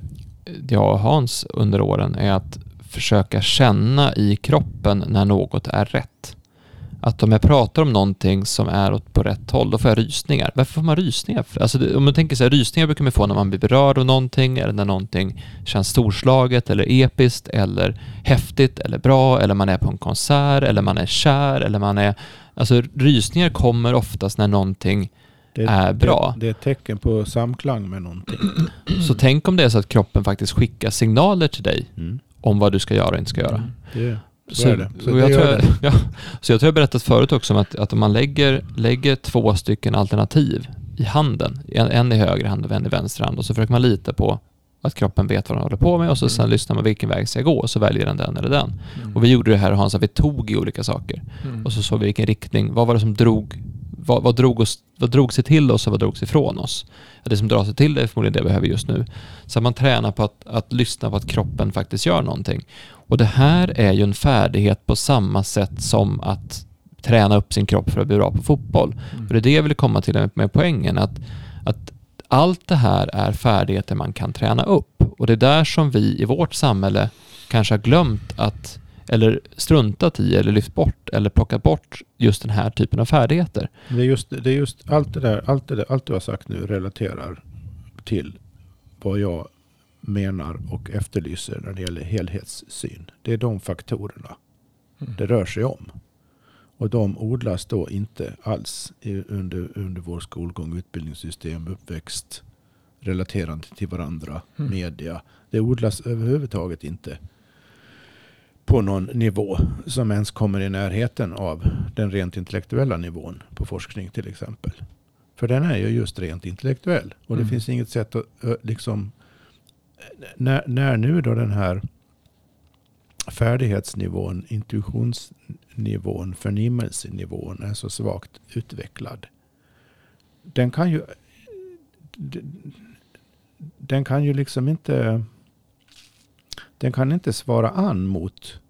jag och Hans under åren, är att försöka känna i kroppen när något är rätt. Att om jag pratar om någonting som är åt på rätt håll, då får jag rysningar. Varför får man rysningar? Alltså det, om man tänker så här, rysningar brukar man få när man blir berörd av någonting, eller när någonting känns storslaget, eller episkt, eller häftigt, eller bra, eller man är på en konsert, eller man är kär, eller man är... Alltså rysningar kommer oftast när någonting Det Är bra. Det, det är ett tecken på samklang med någonting. Så tänk om det är så att kroppen faktiskt skickar signaler till dig Mm. om vad du ska göra och inte ska göra. Mm. Så, är det. Så jag, tror, det. ja, så jag tror jag berättat förut också om att, att om man lägger, lägger två stycken alternativ i handen, en, en i höger hand och en i vänster hand och så försöker man lita på att kroppen vet vad den håller på med och så sen Mm. lyssnar man vilken väg ska jag gå och så väljer den den eller den. Mm. Och vi gjorde det här Hans, att vi tog i olika saker Mm. och så såg vi vilken riktning, vad var det som drog, vad, vad, drog, oss, vad drog sig till oss och vad drogs ifrån oss? Det som drar sig till det är förmodligen det vi behöver just nu. Så man tränar på att, att lyssna på att kroppen faktiskt gör någonting. Och det här är ju en färdighet på samma sätt som att träna upp sin kropp för att bli bra på fotboll. Mm. För det är det jag vill komma till med poängen, att, att allt det här är färdigheter man kan träna upp. Och det är där som vi i vårt samhälle kanske har glömt att, eller struntat i, eller lyft bort, eller plockat bort just den här typen av färdigheter. Det är just, det är just allt det där, allt det där, allt du har sagt nu relaterar till vad jag menar och efterlyser när det gäller helhetssyn. Det är de faktorerna Mm. det rör sig om. Och de odlas då inte alls under, under vår skolgång, utbildningssystem, uppväxt, relaterande till varandra, Mm. media. Det odlas överhuvudtaget inte på någon nivå som ens kommer i närheten av den rent intellektuella nivån på forskning till exempel. För den är ju just rent intellektuell. Och det Mm. finns inget sätt att liksom... När, när nu då den här färdighetsnivån, intuitionsnivån, förnimmelsenivån är så svagt utvecklad. Den kan ju... Den kan ju liksom inte... Den kan inte svara an mot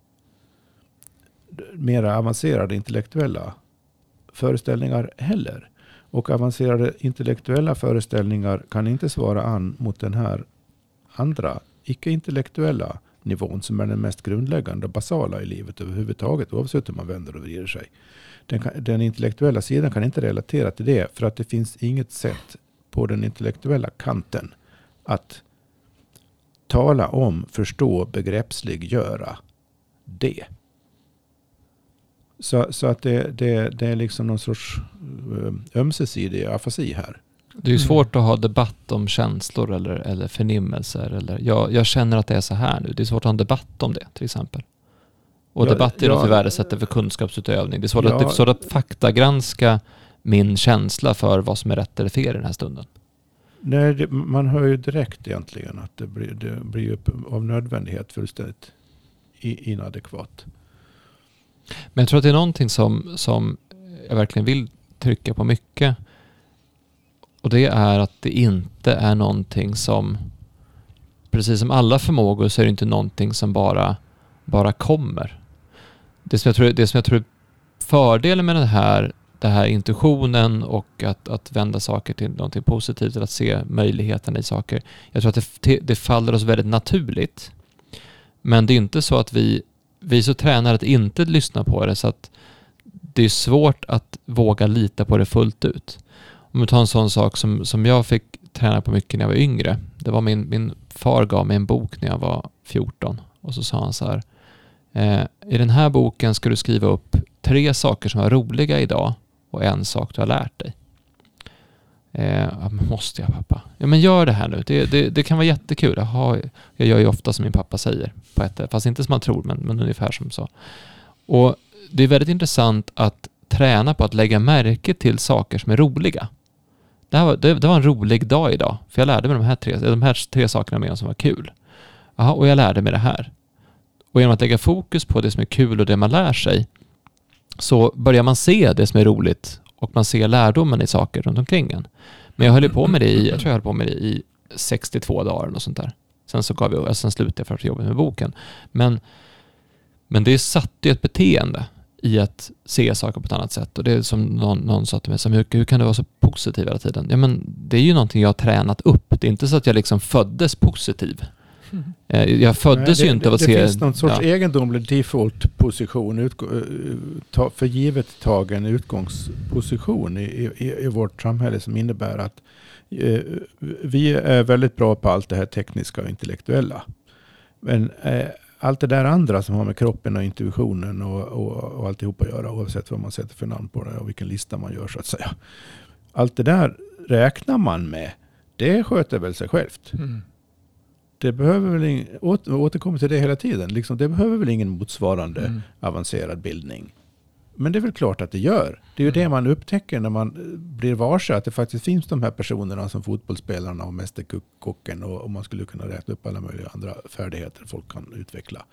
mera avancerade intellektuella föreställningar heller. Och avancerade intellektuella föreställningar kan inte svara an mot den här andra icke-intellektuella nivån som är den mest grundläggande och basala i livet överhuvudtaget oavsett hur man vänder och vrider sig. Den, kan, den intellektuella sidan kan inte relatera till det för att det finns inget sätt på den intellektuella kanten att tala om, förstå, begreppsliggöra det. Så, så att det, det, det är liksom någon sorts eh, ömsesidig afasi här. Det är ju Mm. svårt att ha debatt om känslor eller, eller förnimmelser. Eller, jag, jag känner att det är så här nu. Det är svårt att ha en debatt om det till exempel. Och Ja, debatt är ja. något vi värdesätter för kunskapsutövning. Det är svårt, att, Ja. det är svårt att faktagranska min känsla för vad som är rätt eller fel i den här stunden. Nej, det, man hör ju direkt egentligen att det blir, det blir ju av nödvändighet fullständigt inadekvat. Men jag tror att det är någonting som, som jag verkligen vill trycka på mycket. Och det är att det inte är någonting som, precis som alla förmågor så är det inte någonting som bara, bara kommer. Det som jag tror, det som jag tror är fördelen med den här, den här intuitionen och att, att vända saker till någonting positivt, att se möjligheterna i saker. Jag tror att det, det faller oss väldigt naturligt. Men det är inte så att vi, vi är så tränade att inte lyssna på det så att det är svårt att våga lita på det fullt ut. Om vi tar en sån sak som, som jag fick träna på mycket när jag var yngre. Det var min, min far gav mig en bok när jag var 14 och så sa han så här. Eh, I den här boken ska du skriva upp tre saker som var roliga idag och en sak du har lärt dig. Eh, måste jag pappa? Ja men gör det här nu. Det, det, det kan vara jättekul. Jaha, jag gör ju ofta som min pappa säger. På ett, fast inte som man tror, men, men ungefär som så. Och det är väldigt intressant att träna på att lägga märke till saker som är roliga. Det, här var, det, det var en rolig dag idag, för jag lärde mig de här tre, de här tre sakerna med som var kul. Aha, och jag lärde mig det här. Och genom att lägga fokus på det som är kul och det man lär sig så börjar man se det som är roligt och man ser lärdomen i saker runt omkring en. Men jag höll på med det i, jag tror jag höll på med det i 62 dagar och sånt där. Sen så gav jag, sen slutade jag för att jobba med boken. Men, men det satte ju ett beteende i att se saker på ett annat sätt. Och det är som någon, någon sa till mig, som, hur, hur kan du vara så positiv hela tiden? Ja, men det är ju någonting jag har tränat upp. Det är inte så att jag liksom föddes positiv. Mm. Jag föddes Nej, det, ju inte av att det se... Det finns någon sorts ja. egendomlig default-position, eh, för givet tagen utgångsposition i, i, i vårt samhälle som innebär att eh, vi är väldigt bra på allt det här tekniska och intellektuella. Men eh, allt det där andra som har med kroppen och intuitionen och, och, och alltihop att göra, oavsett vad man sätter för namn på det och vilken lista man gör så att säga. Allt det där räknar man med. Det sköter väl sig självt. Mm. Det behöver väl ing, åter, återkommer till det hela tiden. Liksom, det behöver väl ingen motsvarande mm. avancerad bildning. Men det är väl klart att det gör. Det är ju mm. det man upptäcker när man eh, blir varse att det faktiskt finns de här personerna som fotbollsspelarna och mästerkocken och, och man skulle kunna räkna upp alla möjliga andra färdigheter folk kan utveckla.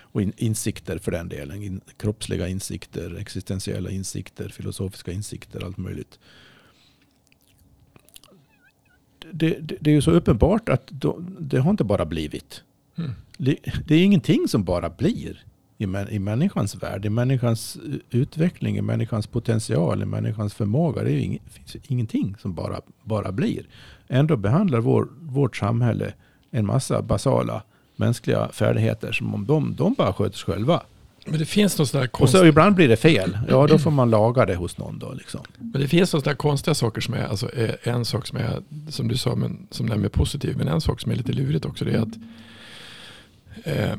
Och in, insikter för den delen. In, kroppsliga insikter, existentiella insikter, filosofiska insikter, allt möjligt. Det, det, det är ju så uppenbart att då, det har inte bara blivit. Mm. Det, det är ingenting som bara blir i, i människans värld, i människans utveckling, i människans potential, i människans förmåga. Det är ing, finns ingenting som bara, bara blir. Ändå behandlar vår, vårt samhälle en massa basala mänskliga färdigheter som om de, de bara sköts själva. Men det finns något sådär konst... Och så ibland blir det fel. Ja, då får man laga det hos någon då. Liksom. Men det finns några konstiga saker som är, alltså en sak som är, som du sa, men, som är positiv, men en sak som är lite lurigt också, det är att eh,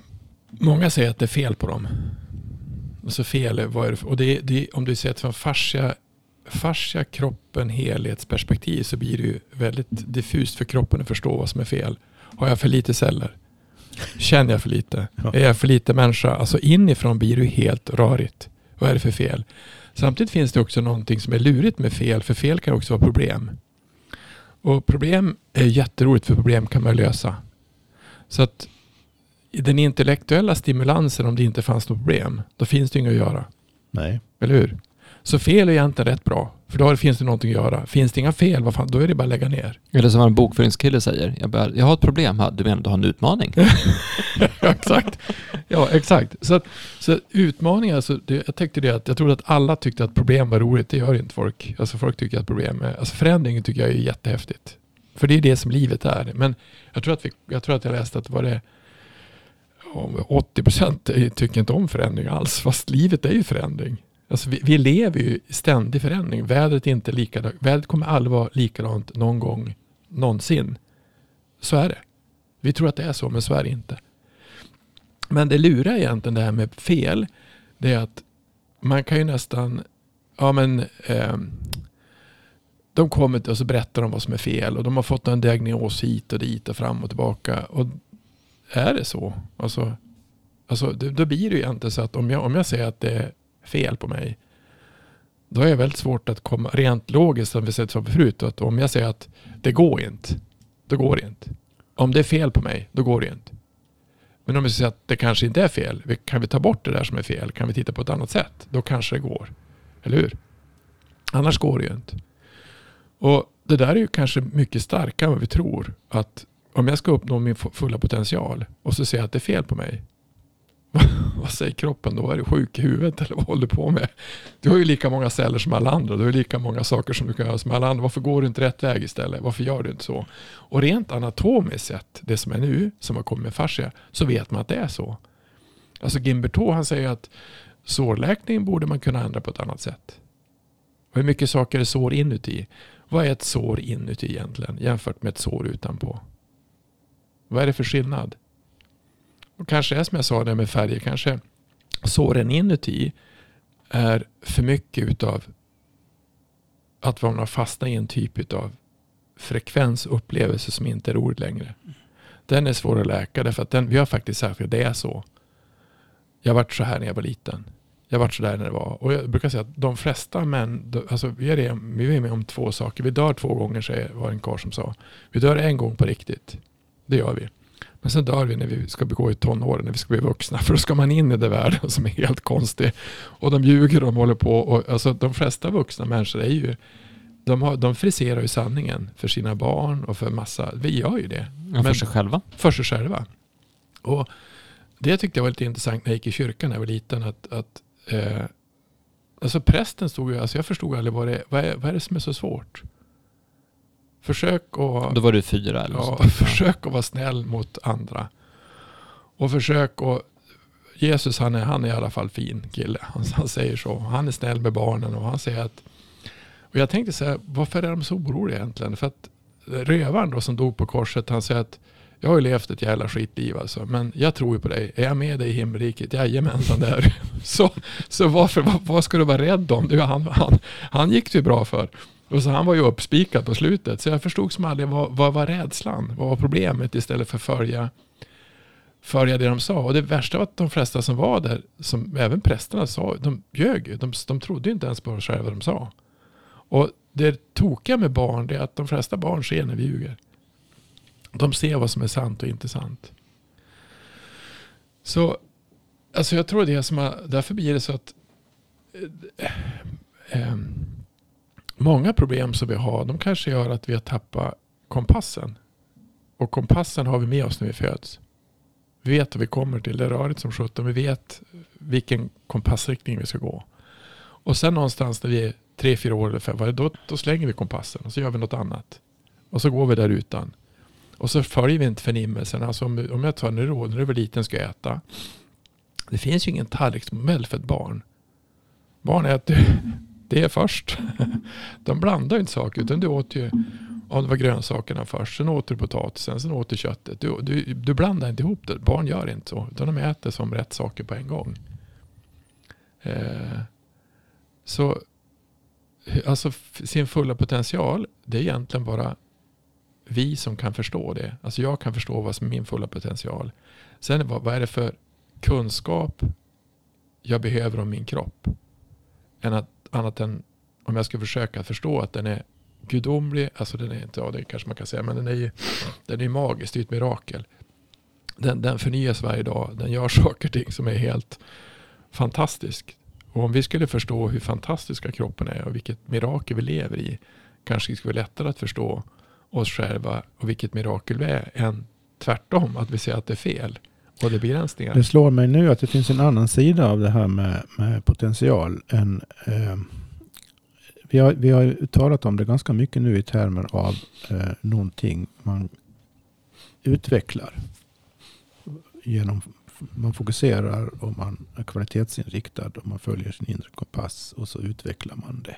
Många säger att det är fel på dem. Alltså fel, vad är det, och det, det, om du ser från fascia, fascia, kroppen, helhetsperspektiv så blir det ju väldigt diffust för kroppen att förstå vad som är fel. Har jag för lite celler? Känner jag för lite? Ja. Är jag för lite människa? Alltså inifrån blir det helt rörigt. Vad är det för fel? Samtidigt finns det också någonting som är lurigt med fel, för fel kan också vara problem. Och problem är jätteroligt, för problem kan man lösa. Så att den intellektuella stimulansen om det inte fanns något problem, då finns det inget att göra. Nej. Eller hur? Så fel är egentligen rätt bra. För då finns det någonting att göra. Finns det inga fel, vad fan, då är det bara att lägga ner. Eller som en bokföringskille säger, jag, bör, jag har ett problem här, du menar du har en utmaning? ja, exakt. Ja, exakt. Så, att, så utmaningar, alltså, det, jag tänkte det att jag trodde att alla tyckte att problem var roligt, det gör inte folk. Alltså folk tycker att problem är, alltså förändring tycker jag är jättehäftigt. För det är det som livet är. Men jag tror att, vi, jag, tror att jag läste att var det 80 procent tycker inte om förändring alls, fast livet är ju förändring. Alltså vi, vi lever ju i ständig förändring. Vädret, är inte likadant. Vädret kommer aldrig vara likadant någon gång någonsin. Så är det. Vi tror att det är så, men så är det inte. Men det luriga egentligen det här med fel, det är att man kan ju nästan, ja men, eh, de kommer och så berättar de vad som är fel och de har fått en diagnos hit och dit och fram och tillbaka. Och är det så? Alltså, alltså, då blir det ju egentligen så att om jag, om jag säger att det är fel på mig. Då är det väldigt svårt att komma, rent logiskt som vi sett som förut, att om jag säger att det går inte, då går det inte. Om det är fel på mig, då går det inte. Men om vi säger att det kanske inte är fel, kan vi ta bort det där som är fel? Kan vi titta på ett annat sätt? Då kanske det går. Eller hur? Annars går det ju inte. Och det där är ju kanske mycket starkare än vad vi tror. Att om jag ska uppnå min fulla potential och så ser jag att det är fel på mig. vad säger kroppen då? Är du sjuk i huvudet eller vad håller du på med? Du har ju lika många celler som alla andra. Du har ju lika många saker som du kan göra som alla andra. Varför går du inte rätt väg istället? Varför gör du inte så? Och rent anatomiskt sett, det som är nu, som har kommit med fascia, så vet man att det är så. Alltså Gimberto han säger att sårläkning borde man kunna ändra på ett annat sätt. Och hur mycket saker är sår inuti? Vad är ett sår inuti egentligen jämfört med ett sår utanpå? Vad är det för skillnad? Och kanske är som jag sa det med färger, kanske såren inuti är för mycket utav att man har fastnat i en typ av frekvensupplevelse som inte är roligt längre. Den är svår att läka därför att den, vi har faktiskt sagt att det är så. Jag varit så här när jag var liten. Jag varit så där när det var. Och jag brukar säga att de flesta män, alltså vi är, vi är med om två saker. Vi dör två gånger, säger, var en karl som sa. Vi dör en gång på riktigt. Det gör vi. Men sen dör vi när vi ska begå i tonåren, när vi ska bli vuxna. För då ska man in i det världen som är helt konstig. Och de ljuger och de håller på. Och, alltså, de flesta vuxna människor är ju de, har, de friserar ju sanningen för sina barn och för massa. Vi gör ju det. Ja, för sig själva. För sig själva. Och det tyckte jag var lite intressant när jag gick i kyrkan när jag var liten. Att, att eh, alltså prästen stod ju, alltså jag förstod aldrig vad det, vad är, vad är det som är så svårt. Försök att... Då var du fyra eller ja, försök att vara snäll mot andra. Och försök att... Jesus han är, han är i alla fall fin kille. Han, han säger så. Han är snäll med barnen och han säger att... Och jag tänkte så här, varför är de så oroliga egentligen? För att rövaren då som dog på korset, han säger att jag har ju levt ett jävla skitliv alltså. Men jag tror ju på dig. Är jag med dig i himmelriket? Jajamensan där. Så, så varför, vad, vad ska du vara rädd om? Du, han, han, han gick det ju bra för. Och så han var ju uppspikad på slutet. Så jag förstod som aldrig vad, vad var rädslan? Vad var problemet istället för att följa, följa det de sa. Och det värsta var att de flesta som var där, som även prästerna sa, de ljög ju. De, de trodde inte ens på själva vad de sa. Och det tokiga med barn är att de flesta barn ser när vi ljuger. De ser vad som är sant och inte sant. Så alltså jag tror det som har, därför blir det så att äh, äh, många problem som vi har, de kanske gör att vi har tappat kompassen. Och kompassen har vi med oss när vi föds. Vi vet vad vi kommer till. Det är rörigt som sjutton. Vi vet vilken kompassriktning vi ska gå. Och sen någonstans när vi är tre, fyra år eller fem, då, då slänger vi kompassen och så gör vi något annat. Och så går vi där utan. Och så följer vi inte förnimmelsen. Alltså om, om jag tar en råd när du var liten ska jag äta. Det finns ju ingen tallriksmodell för ett barn. Barn äter det är först. De blandar inte saker utan du åt ju om det var grönsakerna först. Sen åt du potatisen, sen åt du köttet. Du, du, du blandar inte ihop det. Barn gör inte så. Utan de äter som rätt saker på en gång. Eh, så alltså sin fulla potential, det är egentligen bara vi som kan förstå det. Alltså jag kan förstå vad som är min fulla potential. Sen vad, vad är det för kunskap jag behöver om min kropp? Än att, annat än om jag ska försöka förstå att den är gudomlig, alltså den är inte, ja det kanske man kan säga, men den är ju den är magisk, det är ett mirakel. Den, den förnyas varje dag, den gör saker och ting som är helt fantastiskt. Och om vi skulle förstå hur fantastiska kroppen är och vilket mirakel vi lever i, kanske det skulle vara lättare att förstå oss själva och vilket mirakel vi är än tvärtom, att vi ser att det är fel både det begränsningar. Det slår mig nu att det finns en annan sida av det här med, med potential. Än, eh, vi, har, vi har talat om det ganska mycket nu i termer av eh, någonting man utvecklar. Genom, man fokuserar och man är kvalitetsinriktad och man följer sin inre kompass och så utvecklar man det.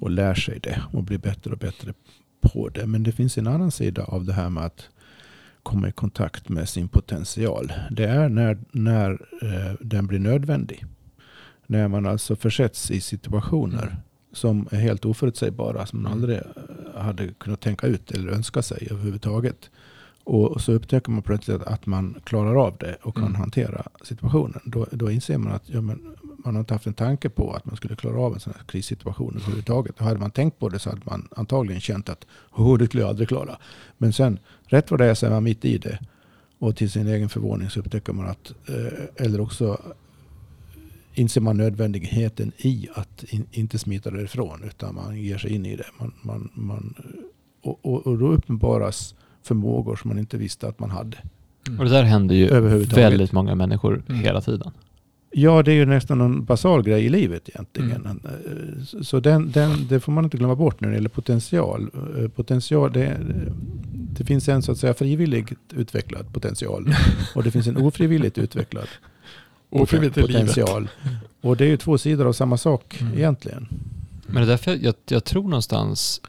Och lär sig det och blir bättre och bättre på det. Men det finns en annan sida av det här med att komma i kontakt med sin potential. Det är när, när eh, den blir nödvändig. När man alltså försätts i situationer mm. som är helt oförutsägbara. Som man mm. aldrig eh, hade kunnat tänka ut eller önska sig överhuvudtaget. Och så upptäcker man plötsligt att man klarar av det och kan mm. hantera situationen. Då, då inser man att ja, men man har inte haft en tanke på att man skulle klara av en sån här krissituation överhuvudtaget. Och hade man tänkt på det så hade man antagligen känt att oh, det skulle jag aldrig klara. Men sen, rätt vad det är så är man mitt i det. Och till sin egen förvåning så upptäcker man att, eh, eller också inser man nödvändigheten i att in, inte smita därifrån. Utan man ger sig in i det. Man, man, man, och, och, och då uppenbaras förmågor som man inte visste att man hade. Mm. Och det där händer ju väldigt många människor Mm. hela tiden. Ja, det är ju nästan en basal grej i livet egentligen. Mm. Eh, Så- den, den, det får man inte glömma bort när det gäller potential. Eh, potential det, det finns en så att säga frivilligt utvecklad potential och det finns en ofrivilligt utvecklad Ofrivilligt livet. potential. Och det är ju två sidor av samma sak Mm. egentligen. Men det är därför jag, jag, jag tror någonstans,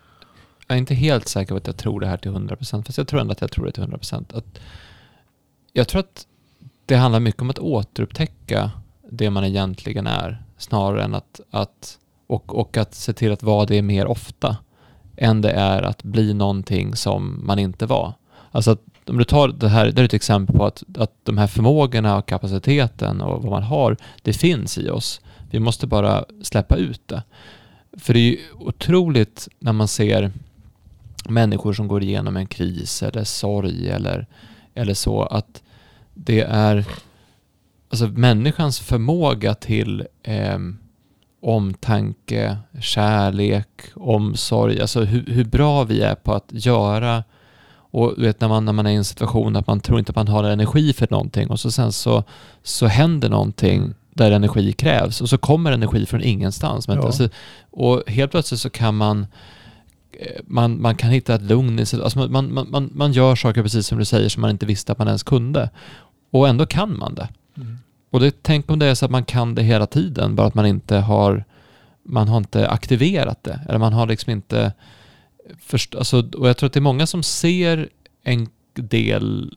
jag är inte helt säker på att jag tror det här till 100%, fast jag tror ändå att jag tror det till 100%. Att jag tror att det handlar mycket om att återupptäcka det man egentligen är, snarare än att, att och, och att se till att vara det mer ofta, än det är att bli någonting som man inte var. Alltså att om du tar det här, det är ett exempel på att, att de här förmågorna och kapaciteten och vad man har, det finns i oss. Vi måste bara släppa ut det. För det är ju otroligt när man ser människor som går igenom en kris eller sorg eller, eller så att det är alltså människans förmåga till eh, omtanke, kärlek, omsorg, alltså hur, hur bra vi är på att göra och du vet när man, när man är i en situation att man tror inte att man har energi för någonting och så sen så, så händer någonting där energi krävs och så kommer energi från ingenstans. Men Ja. alltså, och helt plötsligt så kan man eh, man, man kan hitta ett lugn i sig. Alltså man, man, man, man gör saker precis som du säger som man inte visste att man ens kunde. Och ändå kan man det. Mm. Och det, tänk om det är så att man kan det hela tiden, bara att man inte har man har inte aktiverat det. Eller man har liksom inte först, alltså, och jag tror att det är många som ser en del,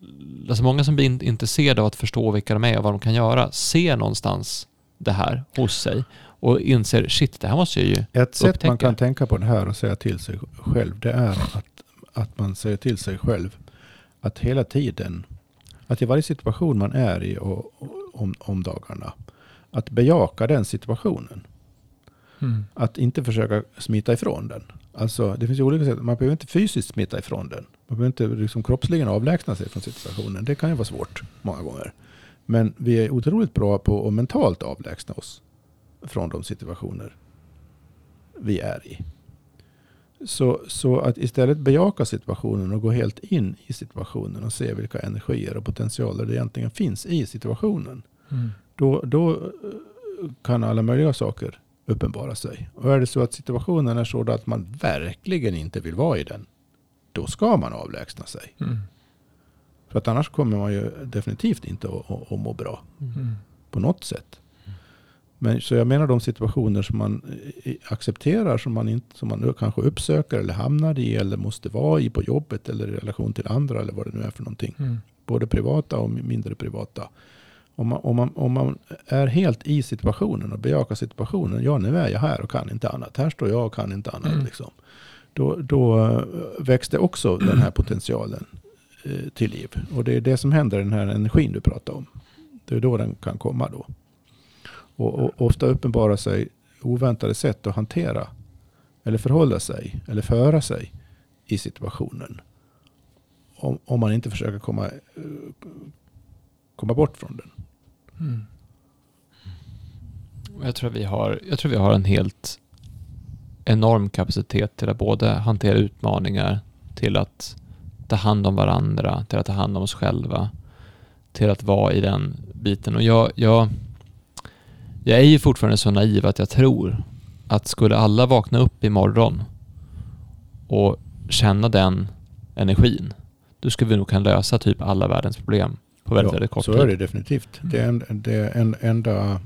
alltså många som blir in- intresserade av att förstå vilka de är och vad de kan göra, ser någonstans det här hos sig och inser shit, det här måste jag ju Ett sätt man Upptäcka. kan tänka på det här och säga till sig själv, det är att, att man säger till sig själv att hela tiden, att i varje situation man är i och, om, om dagarna, att bejaka den situationen. Mm. Att inte försöka smita ifrån den. Alltså det finns ju olika sätt. Man behöver inte fysiskt smita ifrån den. Man behöver inte liksom kroppsligen avlägsna sig från situationen. Det kan ju vara svårt många gånger. Men vi är otroligt bra på att mentalt avlägsna oss från de situationer vi är i. Så, så att istället bejaka situationen och gå helt in i situationen och se vilka energier och potentialer det egentligen finns i situationen. Mm. Då, då eh, kan alla möjliga saker uppenbara sig. Och är det så att situationen är sådan att man verkligen inte vill vara i den, då ska man avlägsna sig. Mm. För att annars kommer man ju definitivt inte att, att, att må bra Mm. på något sätt. Men så jag menar de situationer som man eh, accepterar, som man, inte, som man kanske uppsöker eller hamnar i eller måste vara i på jobbet eller i relation till andra eller vad det nu är för någonting. Mm. Både privata och mindre privata. Om man, om, man, om man är helt i situationen och bejakar situationen. Ja, nu är jag här och kan inte annat. Här står jag och kan inte annat. Mm. Liksom. Då, då eh, växte också den här potentialen eh, till liv. Och det är det som händer, den här energin du pratar om. Det är då den kan komma då. Och, och ofta uppenbarar sig oväntade sätt att hantera eller förhålla sig eller föra sig i situationen. Om, om man inte försöker komma, eh, komma bort från den. Mm. Jag tror, vi har, jag tror vi har en helt enorm kapacitet till att både hantera utmaningar, till att ta hand om varandra, till att ta hand om oss själva, till att vara i den biten. Och jag, jag, jag är ju fortfarande så naiv att jag tror att skulle alla vakna upp imorgon och känna den energin, då skulle vi nog kunna lösa typ alla världens problem på väldigt, väldigt kort så tid. är det definitivt. Det är, en, det är en enda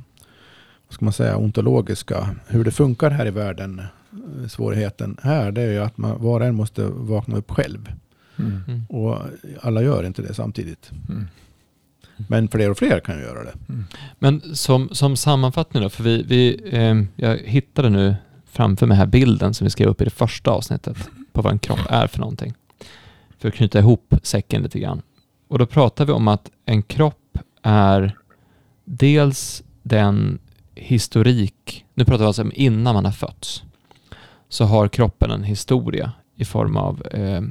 vad ska man säga, ontologiska, hur det funkar här i världen. eh, Svårigheten här det är ju att man, var och en måste vakna upp själv. Mm. Mm. Och alla gör inte det samtidigt. Mm. Men fler och fler kan ju göra det. Men som, som sammanfattning då, för vi, vi, eh, jag hittade nu framför mig här bilden som vi skrev upp i det första avsnittet på vad en kropp är för någonting. För att knyta ihop säcken lite grann. Och då pratar vi om att en kropp är dels den historik, nu pratar vi alltså om innan man har fötts, så har kroppen en historia i form av eh,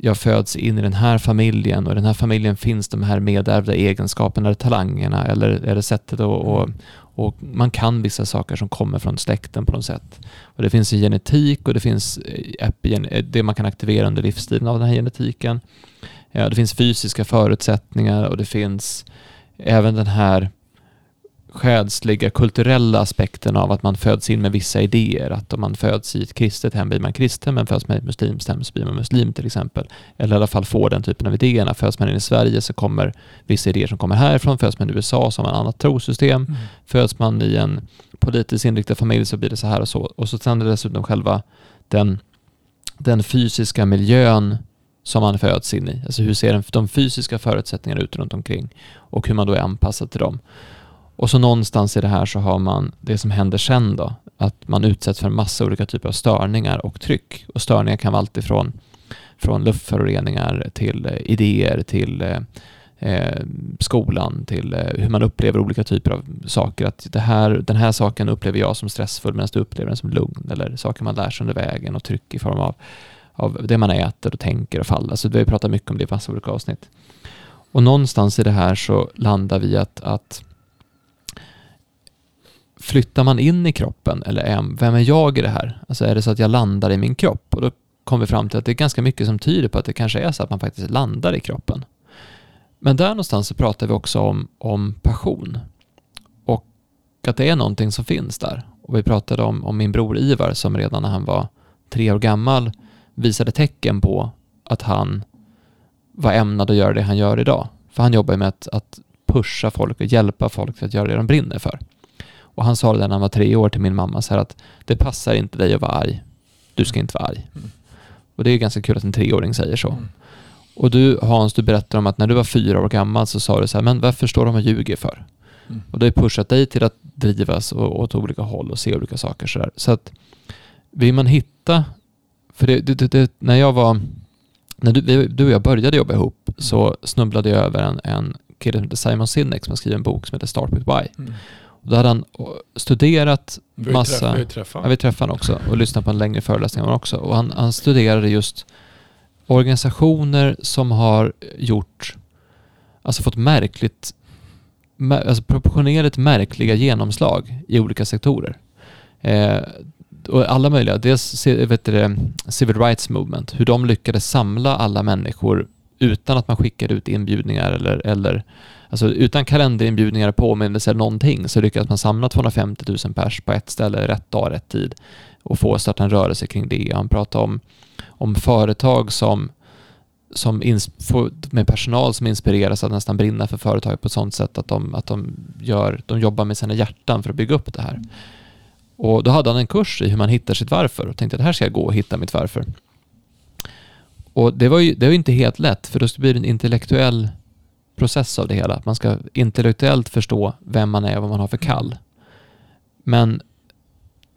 jag föds in i den här familjen och i den här familjen finns de här medärvda egenskaperna eller talangerna eller är det sättet att, att, Och man kan vissa saker som kommer från släkten på något sätt. Och det finns en genetik och det finns eh, epigen, det man kan aktivera under livstiden av den här genetiken. Ja, det finns fysiska förutsättningar och det finns även den här själsliga, kulturella aspekten av att man föds in med vissa idéer. Att om man föds i ett kristet hem blir man kristen, men föds man i ett muslimskt hem så blir man muslim till exempel. Eller i alla fall får den typen av idéerna. Föds man in i Sverige så kommer vissa idéer som kommer härifrån. Föds man i USA så har man annat trosystem. Mm. Föds man i en politiskt inriktad familj så blir det så här och så. Och så sen är det dessutom själva den, den fysiska miljön som man föds in i. Alltså hur ser de fysiska förutsättningarna ut runt omkring och hur man då är anpassad till dem. Och så någonstans i det här så har man det som händer sen då, att man utsätts för en massa olika typer av störningar och tryck. Och störningar kan vara allt ifrån från luftföroreningar till eh, idéer till eh, eh, skolan till eh, hur man upplever olika typer av saker. Att det här, den här saken upplever jag som stressfull medan du upplever den som lugn. Eller saker man lär sig under vägen och tryck i form av, av det man äter och tänker och faller. Så vi har pratat mycket om det i massa olika avsnitt. Och någonstans i det här så landar vi att, att flyttar man in i kroppen eller är, vem är jag i det här? Alltså är det så att jag landar i min kropp? Och då kommer vi fram till att det är ganska mycket som tyder på att det kanske är så att man faktiskt landar i kroppen. Men där någonstans så pratar vi också om, om passion och att det är någonting som finns där. Och vi pratade om, om min bror Ivar som redan när han var tre år gammal visade tecken på att han var ämnad att göra det han gör idag. För han jobbar med att, att pusha folk och hjälpa folk att göra det de brinner för. Och han sa det när han var tre år till min mamma så här att det passar inte dig att vara arg. Du ska inte vara arg. Mm. Och det är ganska kul att en treåring säger så. Mm. Och du Hans, du berättar om att när du var fyra år gammal så sa du så här, men varför står de och ljuger för? Mm. Och det har pushat dig till att drivas åt olika håll och se olika saker så där. Så att vill man hitta, för det, det, det, när jag var, när du, du och jag började jobba ihop så snubblade jag över en, en kille som heter Simon Sinek som har skrivit en bok som heter Start with Why. Mm. Då hade han studerat massa... Vi träffade ja, vi träffade honom också och lyssnat på en längre föreläsning av också. Och han, han studerade just organisationer som har gjort, alltså fått märkligt, alltså proportionerligt märkliga genomslag i olika sektorer. Eh, och alla möjliga, dels vet du, Civil Rights Movement, hur de lyckades samla alla människor utan att man skickade ut inbjudningar eller, eller Alltså utan kalenderinbjudningar, påminnelser eller någonting så lyckades man samla 250 000 pers på ett ställe, rätt dag, rätt tid och få starta en rörelse kring det. Han pratade om, om företag som, som ins, med personal som inspireras att nästan brinna för företaget på ett sånt sätt att de, att de, gör, de jobbar med sina hjärtan för att bygga upp det här. Och då hade han en kurs i hur man hittar sitt varför och tänkte att här ska jag gå och hitta mitt varför. Och det var ju det var inte helt lätt för då blir det en intellektuell process av det hela. Att Man ska intellektuellt förstå vem man är och vad man har för kall. Men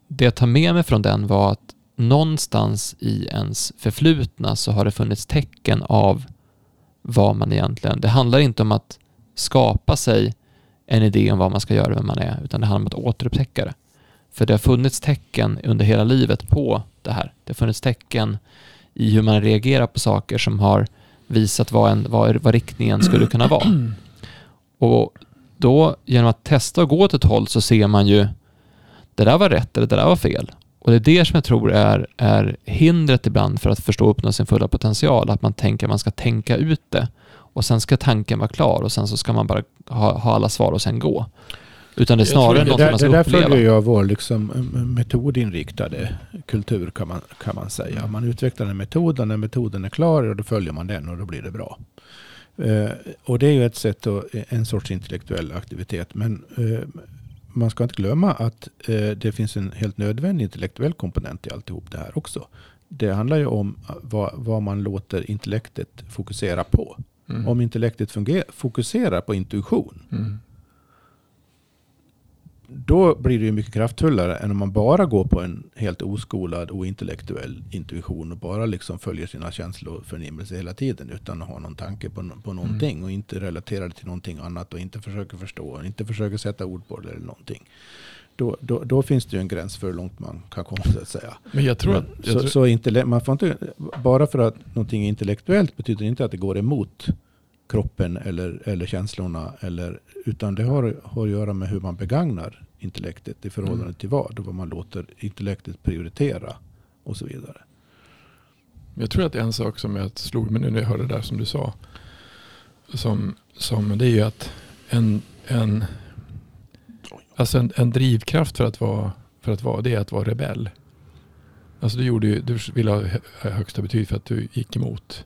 det jag tar med mig från den var att någonstans i ens förflutna så har det funnits tecken av vad man egentligen... Det handlar inte om att skapa sig en idé om vad man ska göra, vem man är, utan det handlar om att återupptäcka det. För det har funnits tecken under hela livet på det här. Det har funnits tecken i hur man reagerar på saker som har visat vad, en, vad, vad riktningen skulle kunna vara. Och då genom att testa och gå åt ett håll så ser man ju det där var rätt eller det där var fel. Och det är det som jag tror är, är hindret ibland för att förstå och uppnå sin fulla potential. Att man tänker att man ska tänka ut det och sen ska tanken vara klar och sen så ska man bara ha, ha alla svar och sen gå. Utan det är snarare något man ska det där uppleva. Det där följer ju vår liksom metodinriktade kultur kan man, kan man säga. Man utvecklar en metod och när metoden är klar och då följer man den och då blir det bra. Uh, och det är ju ett sätt, att, en sorts intellektuell aktivitet. Men uh, man ska inte glömma att uh, det finns en helt nödvändig intellektuell komponent i alltihop det här också. Det handlar ju om vad, vad man låter intellektet fokusera på. Mm. Om intellektet funger, fokuserar på intuition. Mm då blir det ju mycket kraftfullare än om man bara går på en helt oskolad och intellektuell intuition och bara liksom följer sina känsloförnimmelser hela tiden utan att ha någon tanke på, på någonting mm. och inte relaterar det till någonting annat och inte försöker förstå och inte försöker sätta ord på det eller någonting. Då, då, då, finns det ju en gräns för hur långt man kan komma så att säga. Men jag tror, Men, jag så, tror... så inte, man får inte, bara för att någonting är intellektuellt betyder inte att det går emot kroppen eller, eller känslorna. Eller, utan det har, har att göra med hur man begagnar intellektet i förhållande Mm. till vad? Och vad man låter intellektet prioritera och så vidare. Jag tror att en sak som jag slog mig nu när jag hörde det där som du sa. Som, som det är ju att en, en, alltså en, en drivkraft för att, vara, för att vara det är att vara rebell. Alltså du, gjorde ju, du ville ha hö- högsta betyg för att du gick emot.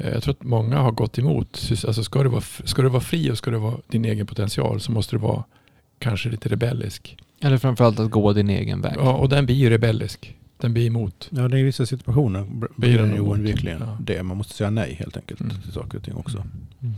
Eh, Jag tror att många har gått emot. Alltså ska, du vara, ska du vara fri och ska du vara din egen potential så måste du vara kanske lite rebellisk. Eller framförallt att gå din egen väg. Ja, och den blir ju rebellisk. Den blir emot. Ja, det är i vissa situationer Blir nog. oundvikligen Ja. det. Man måste säga nej helt enkelt Mm. till saker och ting också. Mm.